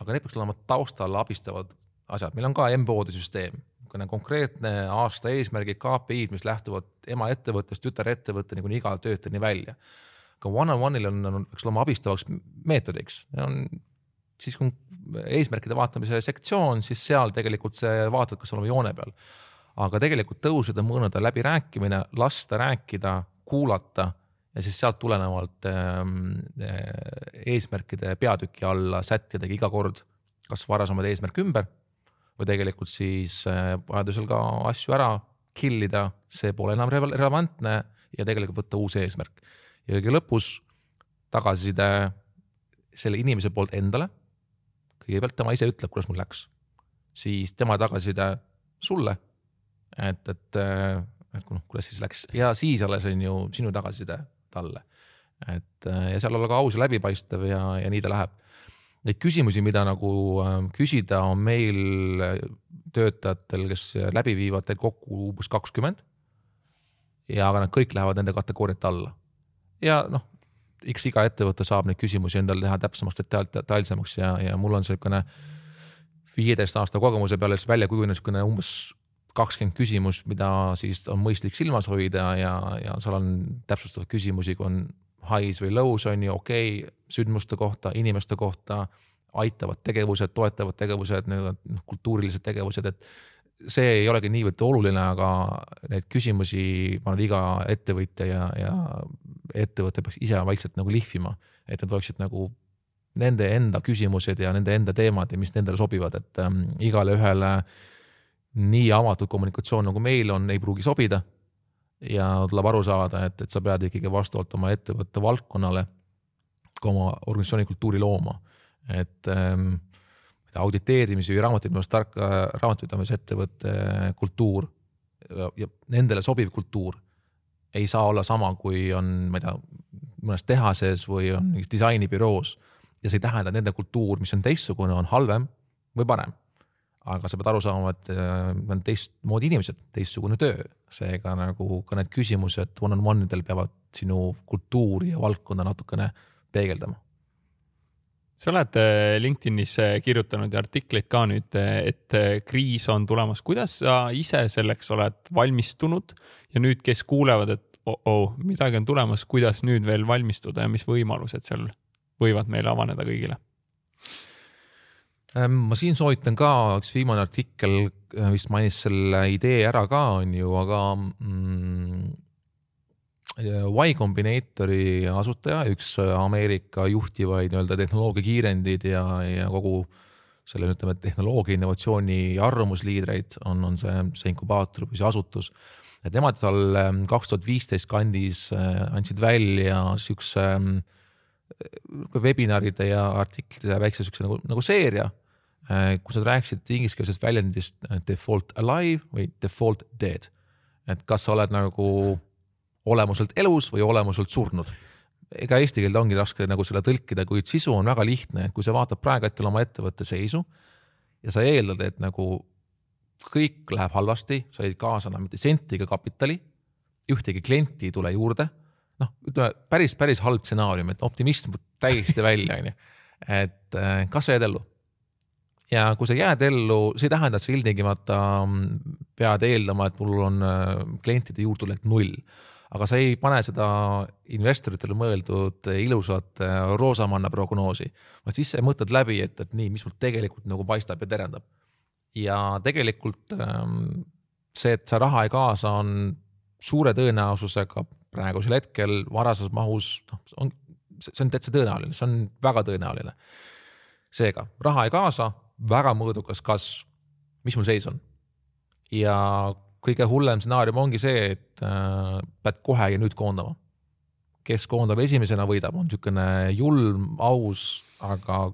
Speaker 2: aga need peaks olema taustal abistavad asjad, meil on ka MBO-de süsteem, niisugune konkreetne aasta eesmärgid, KPI-d, mis lähtuvad emaettevõttest tütarettevõtteni kuni iga töötajani välja. ka one-on-one'il on, on, peaks olema abistavaks meetodiks, on siis kui eesmärkide vaatamise sektsioon, siis seal tegelikult see vaatad, kas oleme joone peal. aga tegelikult tõusude, mõõnade läbirääkimine, lasta rääkida, kuulata ja siis sealt tulenevalt ähm, äh, eesmärkide peatüki alla sättidagi iga kord kas varasemaid eesmärke ümber või tegelikult siis äh, vajadusel ka asju ära kill ida, see pole enam relevantne ja tegelikult võtta uus eesmärk. ja kõige lõpus tagasiside selle inimese poolt endale. Kõigepealt tema ise ütleb, kuidas mul läks, siis tema tagasiside sulle. et, et, et noh, kuidas siis läks ja siis alles on ju sinu tagasiside talle. et ja seal olla ka aus ja läbipaistev ja, ja nii ta läheb neid küsimusi, mida nagu ähm, küsida, on meil äh, töötajatel, kes läbi viivad teil kokku umbes kakskümmend. ja aga nad kõik lähevad nende kategooriate alla. ja noh, eks iga ettevõte saab neid küsimusi endale teha täpsemaks, detail, detailsemaks ja, ja mul on niisugune viieteist aasta kogemuse peale siis välja kujunenud niisugune umbes kakskümmend küsimust, mida siis on mõistlik silmas hoida ja, ja seal on täpsustavaid küsimusi, kui on highs või lows on ju okei okay,, sündmuste kohta, inimeste kohta, aitavad tegevused, toetavad tegevused, need noh, kultuurilised tegevused, et see ei olegi niivõrd oluline, aga neid küsimusi ma arvan, iga ettevõtja ja, ja ettevõte peaks ise vaikselt nagu lihvima, et need oleksid nagu nende enda küsimused ja nende enda teemad ja mis nendele sobivad, et ähm, igale ühele nii avatud kommunikatsioon nagu meil on, ei pruugi sobida ja tuleb aru saada, et, et sa pead ikkagi vastavalt oma ettevõtte valdkonnale ka oma organisatsiooni kultuuri looma. et ähm, auditeerimise või raamatupidamise tarka, raamatupidamise ettevõtte kultuur ja, nendele sobiv kultuur ei saa olla sama, kui on, ma ei tea, mõnes tehases või on mingis disainibüroos. ja see ei tähenda, et nende kultuur, mis on teistsugune, on halvem või parem aga sa pead aru saama, et äh, nad on teistmoodi inimesed, teistsugune töö, seega nagu ka need küsimused one-on-one idel peavad sinu kultuuri ja valdkonda natukene peegeldama.
Speaker 1: Sa oled äh, LinkedInis äh, kirjutanud ja artikleid ka nüüd, et kriis on tulemas, kuidas sa ise selleks oled valmistunud? Ja nüüd, kes kuulevad, et oh-oh, midagi on tulemas, kuidas nüüd veel valmistuda ja mis võimalused seal võivad meile avaneda kõigile?
Speaker 2: Ehm, ma siin soovitan ka, üks viimane artikkel äh, vist mainis selle idee ära ka, on ju, aga mm, Y Combinatori asutaja, üks Ameerika juhtivaid nii-öelda tehnoloogia kiirendid ja, ja kogu selle ütleme, tehnoloogia innovatsiooni arvamusliidreid on, on see, see inkubaator või see asutus. et nemad seal ehm, kaks tuhat viisteist kandis äh, andsid välja siukse äh, webinaride ja artiklite väikse siukse nagu, nagu seeria Äh, kus nad rääkisid ingliskeelsest väljendist äh, default alive või default dead. et kas sa oled nagu olemuselt elus või olemuselt surnud. ega eesti keelde ongi raske nagu selle tõlkida, kuid sisu on väga lihtne, et kui sa vaatad praegu hetkel oma ettevõtte seisu ja sa eeldad, et nagu kõik läheb halvasti, sa ei kaasa enam mitte sentiga kapitali, ühtegi klienti ei tule juurde, noh, ütleme päris, päris halb stsenaarium, et optimism täiesti välja, on ju. et äh, kas sa jääd ellu? ja kui sa jääd ellu, see ei tähenda, et sa ilmtingimata mm, pead eeldama, et mul on äh, klientide juurdetulek null. Aga sa ei pane seda investoritele mõeldud ilusat äh, roosamanna prognoosi, vaid siis sa mõtled läbi, et, et nii, mis mul tegelikult nagu paistab ja terendab. ja tegelikult ähm, see, et sa raha ei kaasa, on suure tõenäosusega praegusel hetkel varases mahus, noh, on, see on täitsa tõenäoline, see on väga tõenäoline. seega raha ei kaasa väga mõõdukas kasv, mis mul seis on. ja kõige hullem stsenaarium ongi see, et äh, pead kohe ja nüüd koondama. kes koondab esimesena, võidab, on niisugune julm, aus, aga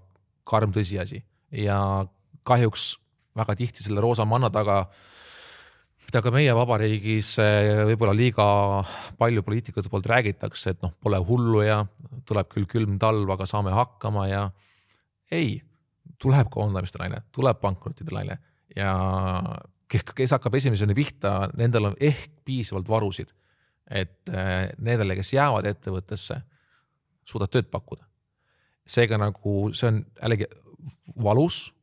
Speaker 2: karm tõsiasi. Ja kahjuks väga tihti selle roosa manna taga mida ka meie vabariigis äh, võib-olla liiga palju poliitikute poolt räägitakse, et noh, pole hullu ja tuleb küll külm talv, aga saame hakkama ja ei, tuleb koondamiste laine, tuleb pankrottide laine. Ja kes, hakkab esimesena pihta, nendel on ehk piisavalt varusid, et eh, nendele, kes jäävad ettevõttesse, suudad tööd pakkuda. seega nagu see on jällegi valus,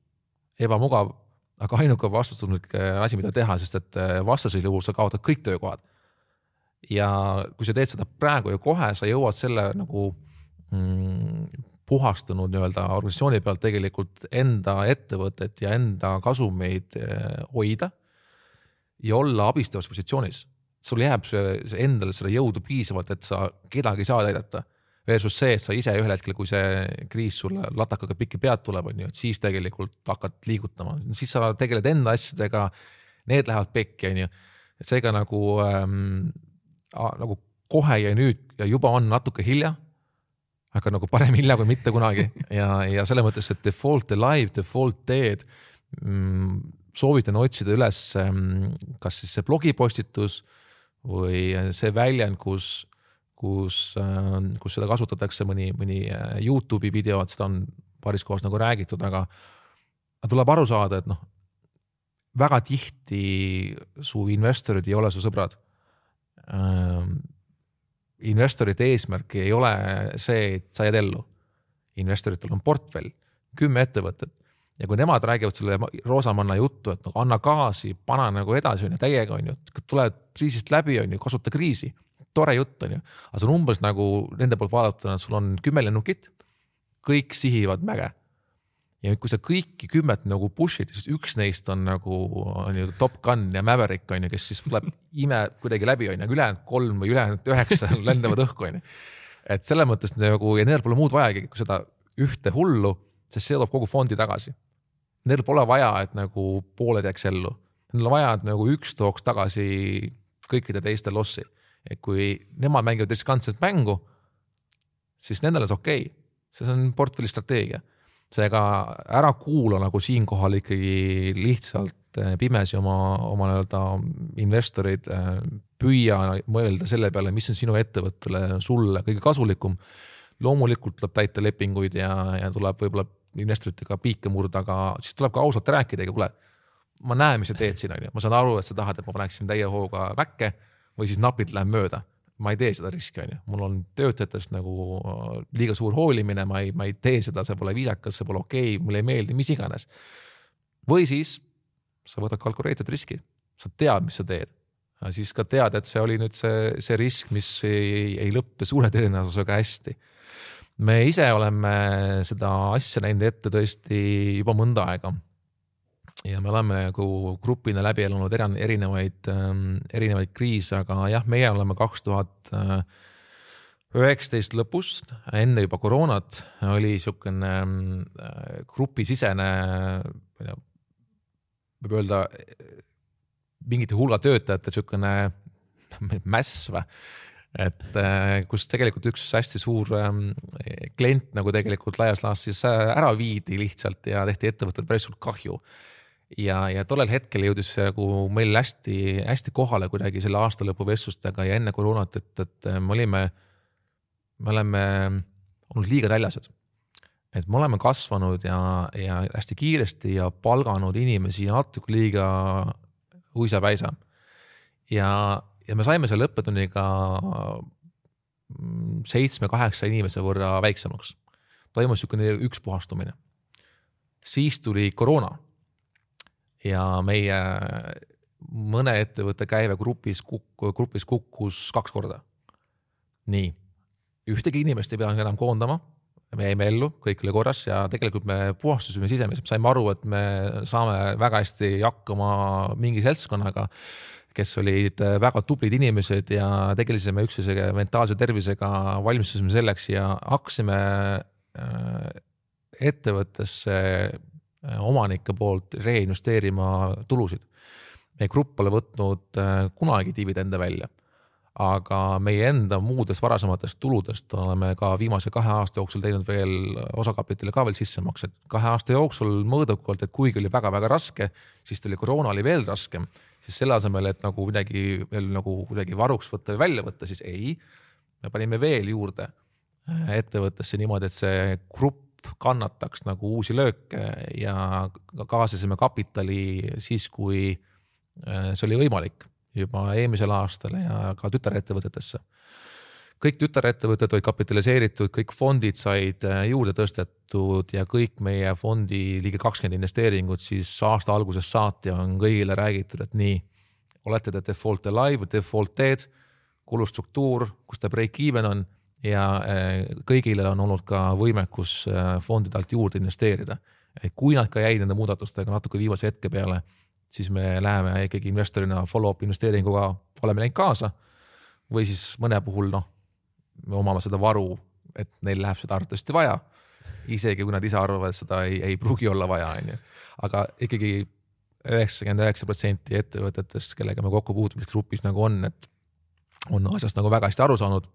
Speaker 2: ebamugav, aga ainuke vastutustundlik eh, asi, mida teha, sest et eh, vastasel juhul sa kaotad kõik töökohad. ja kui sa teed seda praegu ja kohe, sa jõuad selle nagu mm, puhastunud nii-öelda organisatsiooni pealt tegelikult enda ettevõtet ja enda kasumeid eh, hoida ja olla abistavas positsioonis. sul jääb see, see endal seda jõudu piisavalt, et sa kedagi saad aidata. Versus see, et sa ise ühel hetkel, kui see kriis sulle latakaga pikki pead tuleb, on ju, et siis tegelikult hakkad liigutama, siis sa tegeled enda asjadega. Need lähevad pekki, on ju, seega nagu ähm,, nagu kohe ja nüüd ja juba on natuke hilja. Aga nagu parem hilja kui mitte kunagi ja, ja selles mõttes, et default alive, default dead mm, soovitan otsida üles ähm, kas siis see blogipostitus või see väljend, kus kus, ähm, kus seda kasutatakse, mõni, mõni äh, Youtube'i video, et seda on paaris kohas nagu räägitud, aga, aga tuleb aru saada, et noh, väga tihti su investorid ei ole su sõbrad ähm,. Investorite eesmärk ei ole see, et sa jääd ellu. investoritel on portfell, kümme ettevõtet ja kui nemad räägivad sulle roosamanna juttu, et nagu anna gaasi, pane nagu edasi, on ju, täiega on ju, tuled kriisist läbi, on ju, kasuta kriisi tore jutt, on ju, aga see on umbes nagu nende poolt vaadatuna, et sul on kümme lennukit, kõik sihivad mäge. Ja kui sa kõiki kümmet nagu push'id, siis üks neist on nagu ju Top Gun ja Maverick on ju, kes siis tuleb ime kuidagi läbi, on ju, aga ülejäänud kolm või ülejäänud üheksa lendavad õhku, on ju. et selles mõttes nagu ja nendel pole muud vajagi, kui seda ühte hullu, sest see toob kogu fondi tagasi. Neil pole vaja, et nagu pooled jääks ellu, neil on vaja, et nagu üks tooks tagasi kõikide teiste lossi et kui nemad mängivad riskantset mängu, siis nendel on see okei okay., see on portfelli strateegia. Seega ära kuula nagu siinkohal ikkagi lihtsalt eh, pimesi oma, oma nii-öelda investoreid, eh, püüa mõelda selle peale, mis on sinu ettevõttele, sulle kõige kasulikum. loomulikult tuleb täita lepinguid ja, ja tuleb võib-olla investoritega piike murda, aga siis tuleb ka ausalt rääkida, kuule, ma näen, mis sa teed siin, on ju, ma saan aru, et sa tahad, et ma paneksin täie hooga väkke või siis napilt läheb mööda. Ma ei tee seda riski, on ju, mul on töötajatest nagu äh, liiga suur hoolimine, ma ei, ma ei tee seda, see pole viisakas, see pole okei okay,, mulle ei meeldi, mis iganes. või siis sa võtad kalkuleeritud riski, sa tead, mis sa teed siis ka tead, et see oli nüüd see, see risk, mis ei, ei lõppe suure tõenäosusega hästi. me ise oleme seda asja näinud ette tõesti juba mõnda aega ja me oleme nagu grupina läbi elanud erinevaid, ähm, erinevaid kriise, aga jah, meie oleme kaks tuhat üheksateist lõpus, enne juba koroonat, oli niisugune äh, grupisisene, võib öelda mingite hulga töötajate niisugune mäss või? Et äh, kus tegelikult üks hästi suur ähm, klient nagu tegelikult laias laastus ära viidi lihtsalt ja tehti ettevõttele päris suurt kahju ja, ja tollel hetkel jõudis nagu meil hästi-hästi kohale kuidagi selle aastalõpu vestlustega ja enne koroonat, et, et me olime, me oleme olnud liiga näljased. et me oleme kasvanud ja, ja hästi kiiresti ja palganud inimesi natuke liiga uisapäisa. ja, ja me saime selle õppetunniga seitsme-kaheksa inimese võrra väiksemaks. toimus niisugune ükspuhastumine. siis tuli koroona ja meie mõne ettevõtte käive grupis kuk-, grupis kukkus kaks korda. nii, ühtegi inimest ei pidanud enam koondama, me jäime ellu, kõik oli korras ja tegelikult me puhastusime sisemiselt, saime aru, et me saame väga hästi hakkama mingi seltskonnaga, kes olid väga tublid inimesed ja tegelesime üksteisega mentaalse tervisega, valmistusime selleks ja hakkasime äh, ettevõttesse omanike poolt reinvesteerima tulusid. meie grupp pole võtnud äh, kunagi dividende välja, aga meie enda muudest varasematest tuludest oleme ka viimase kahe aasta jooksul teinud veel osakapitali ka veel sissemaksed. kahe aasta jooksul mõõdukalt, et kuigi oli väga-väga raske, siis tuli koroona oli veel raskem, siis selle asemel, et nagu midagi veel nagu kuidagi varuks võtta või välja võtta, siis ei, me panime veel juurde äh, ettevõttesse niimoodi, et see grupp kannataks nagu uusi lööke ja kaasasime kapitali siis, kui äh, see oli võimalik juba eelmisel aastal ja ka tütarettevõtetesse. kõik tütarettevõtted olid kapitaliseeritud, kõik fondid said äh, juurde tõstetud ja kõik meie fondi ligi kakskümmend investeeringut siis aasta algusest saati on kõigile räägitud, et nii, olete te default alive, default dead, kulustruktuur, kus ta break even on ja äh, kõigil on olnud ka võimekus äh, fondide alt juurde investeerida. kui nad ka jäid nende muudatustega natuke viimase hetke peale, siis me läheme ikkagi investorina follow-up investeeringuga, oleme läinud kaasa. või siis mõne puhul noh, me omame seda varu et neil läheb seda arvatavasti vaja. isegi kui nad ise arvavad, et seda ei, ei pruugi olla vaja, on ju, aga ikkagi üheksakümmend üheksa protsenti ettevõtetest, kellega me kokkupuutumises grupis nagu on, et on asjast nagu väga hästi aru saanud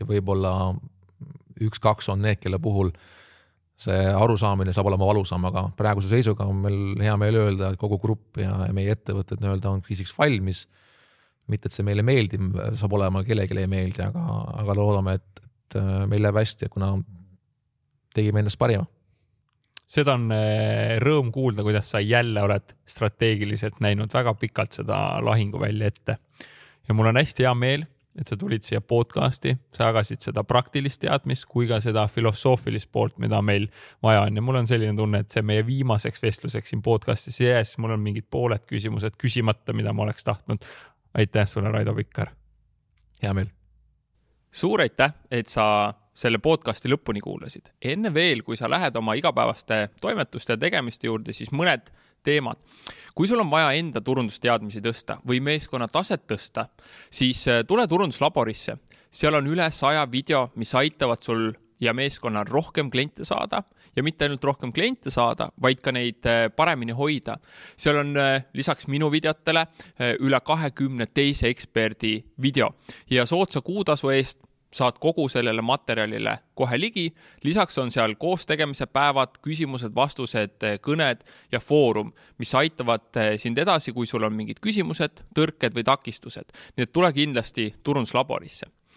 Speaker 2: ja võib-olla üks-kaks on need, kelle puhul see arusaamine saab olema valusam, aga praeguse seisuga on meil hea meel öelda, et kogu grupp ja meie ettevõtted nii-öelda on kriisiks valmis. mitte, et see meile meeldib, saab olema, kellelegi ei meeldi, aga, aga loodame, et, et äh, meil läheb hästi, kuna tegime endast parima
Speaker 1: seda on äh, rõõm kuulda, kuidas sa jälle oled strateegiliselt näinud väga pikalt seda lahinguvälja ette. ja mul on hästi hea meel, et sa tulid siia podcast'i, sa jagasid seda praktilist teadmist kui ka seda filosoofilist poolt, mida meil vaja on ja mul on selline tunne, et see meie viimaseks vestluseks siin podcast'is jääs, mul on mingid pooled küsimused küsimata, mida ma oleks tahtnud. aitäh sulle, Raido Pikkar.
Speaker 2: hea meel.
Speaker 1: suur aitäh, et sa selle podcast'i lõpuni kuulasid. enne veel, kui sa lähed oma igapäevaste toimetuste ja tegemiste juurde, siis mõned teemad. kui sul on vaja enda turundusteadmisi tõsta või meeskonna taset tõsta, siis äh, tule turunduslaborisse. seal on üle saja video, mis aitavad sul ja meeskonnal rohkem kliente saada ja mitte ainult rohkem kliente saada, vaid ka neid äh, paremini hoida. seal on äh, lisaks minu videotele üle kahekümne teise eksperdi video ja soodsa kuutasu eest saad kogu sellele materjalile kohe ligi. lisaks on seal koostegemise päevad, küsimused-vastused, kõned ja foorum, mis aitavad eh, sind edasi, kui sul on mingid küsimused, tõrked või takistused. nii et tule kindlasti turunduslaborisse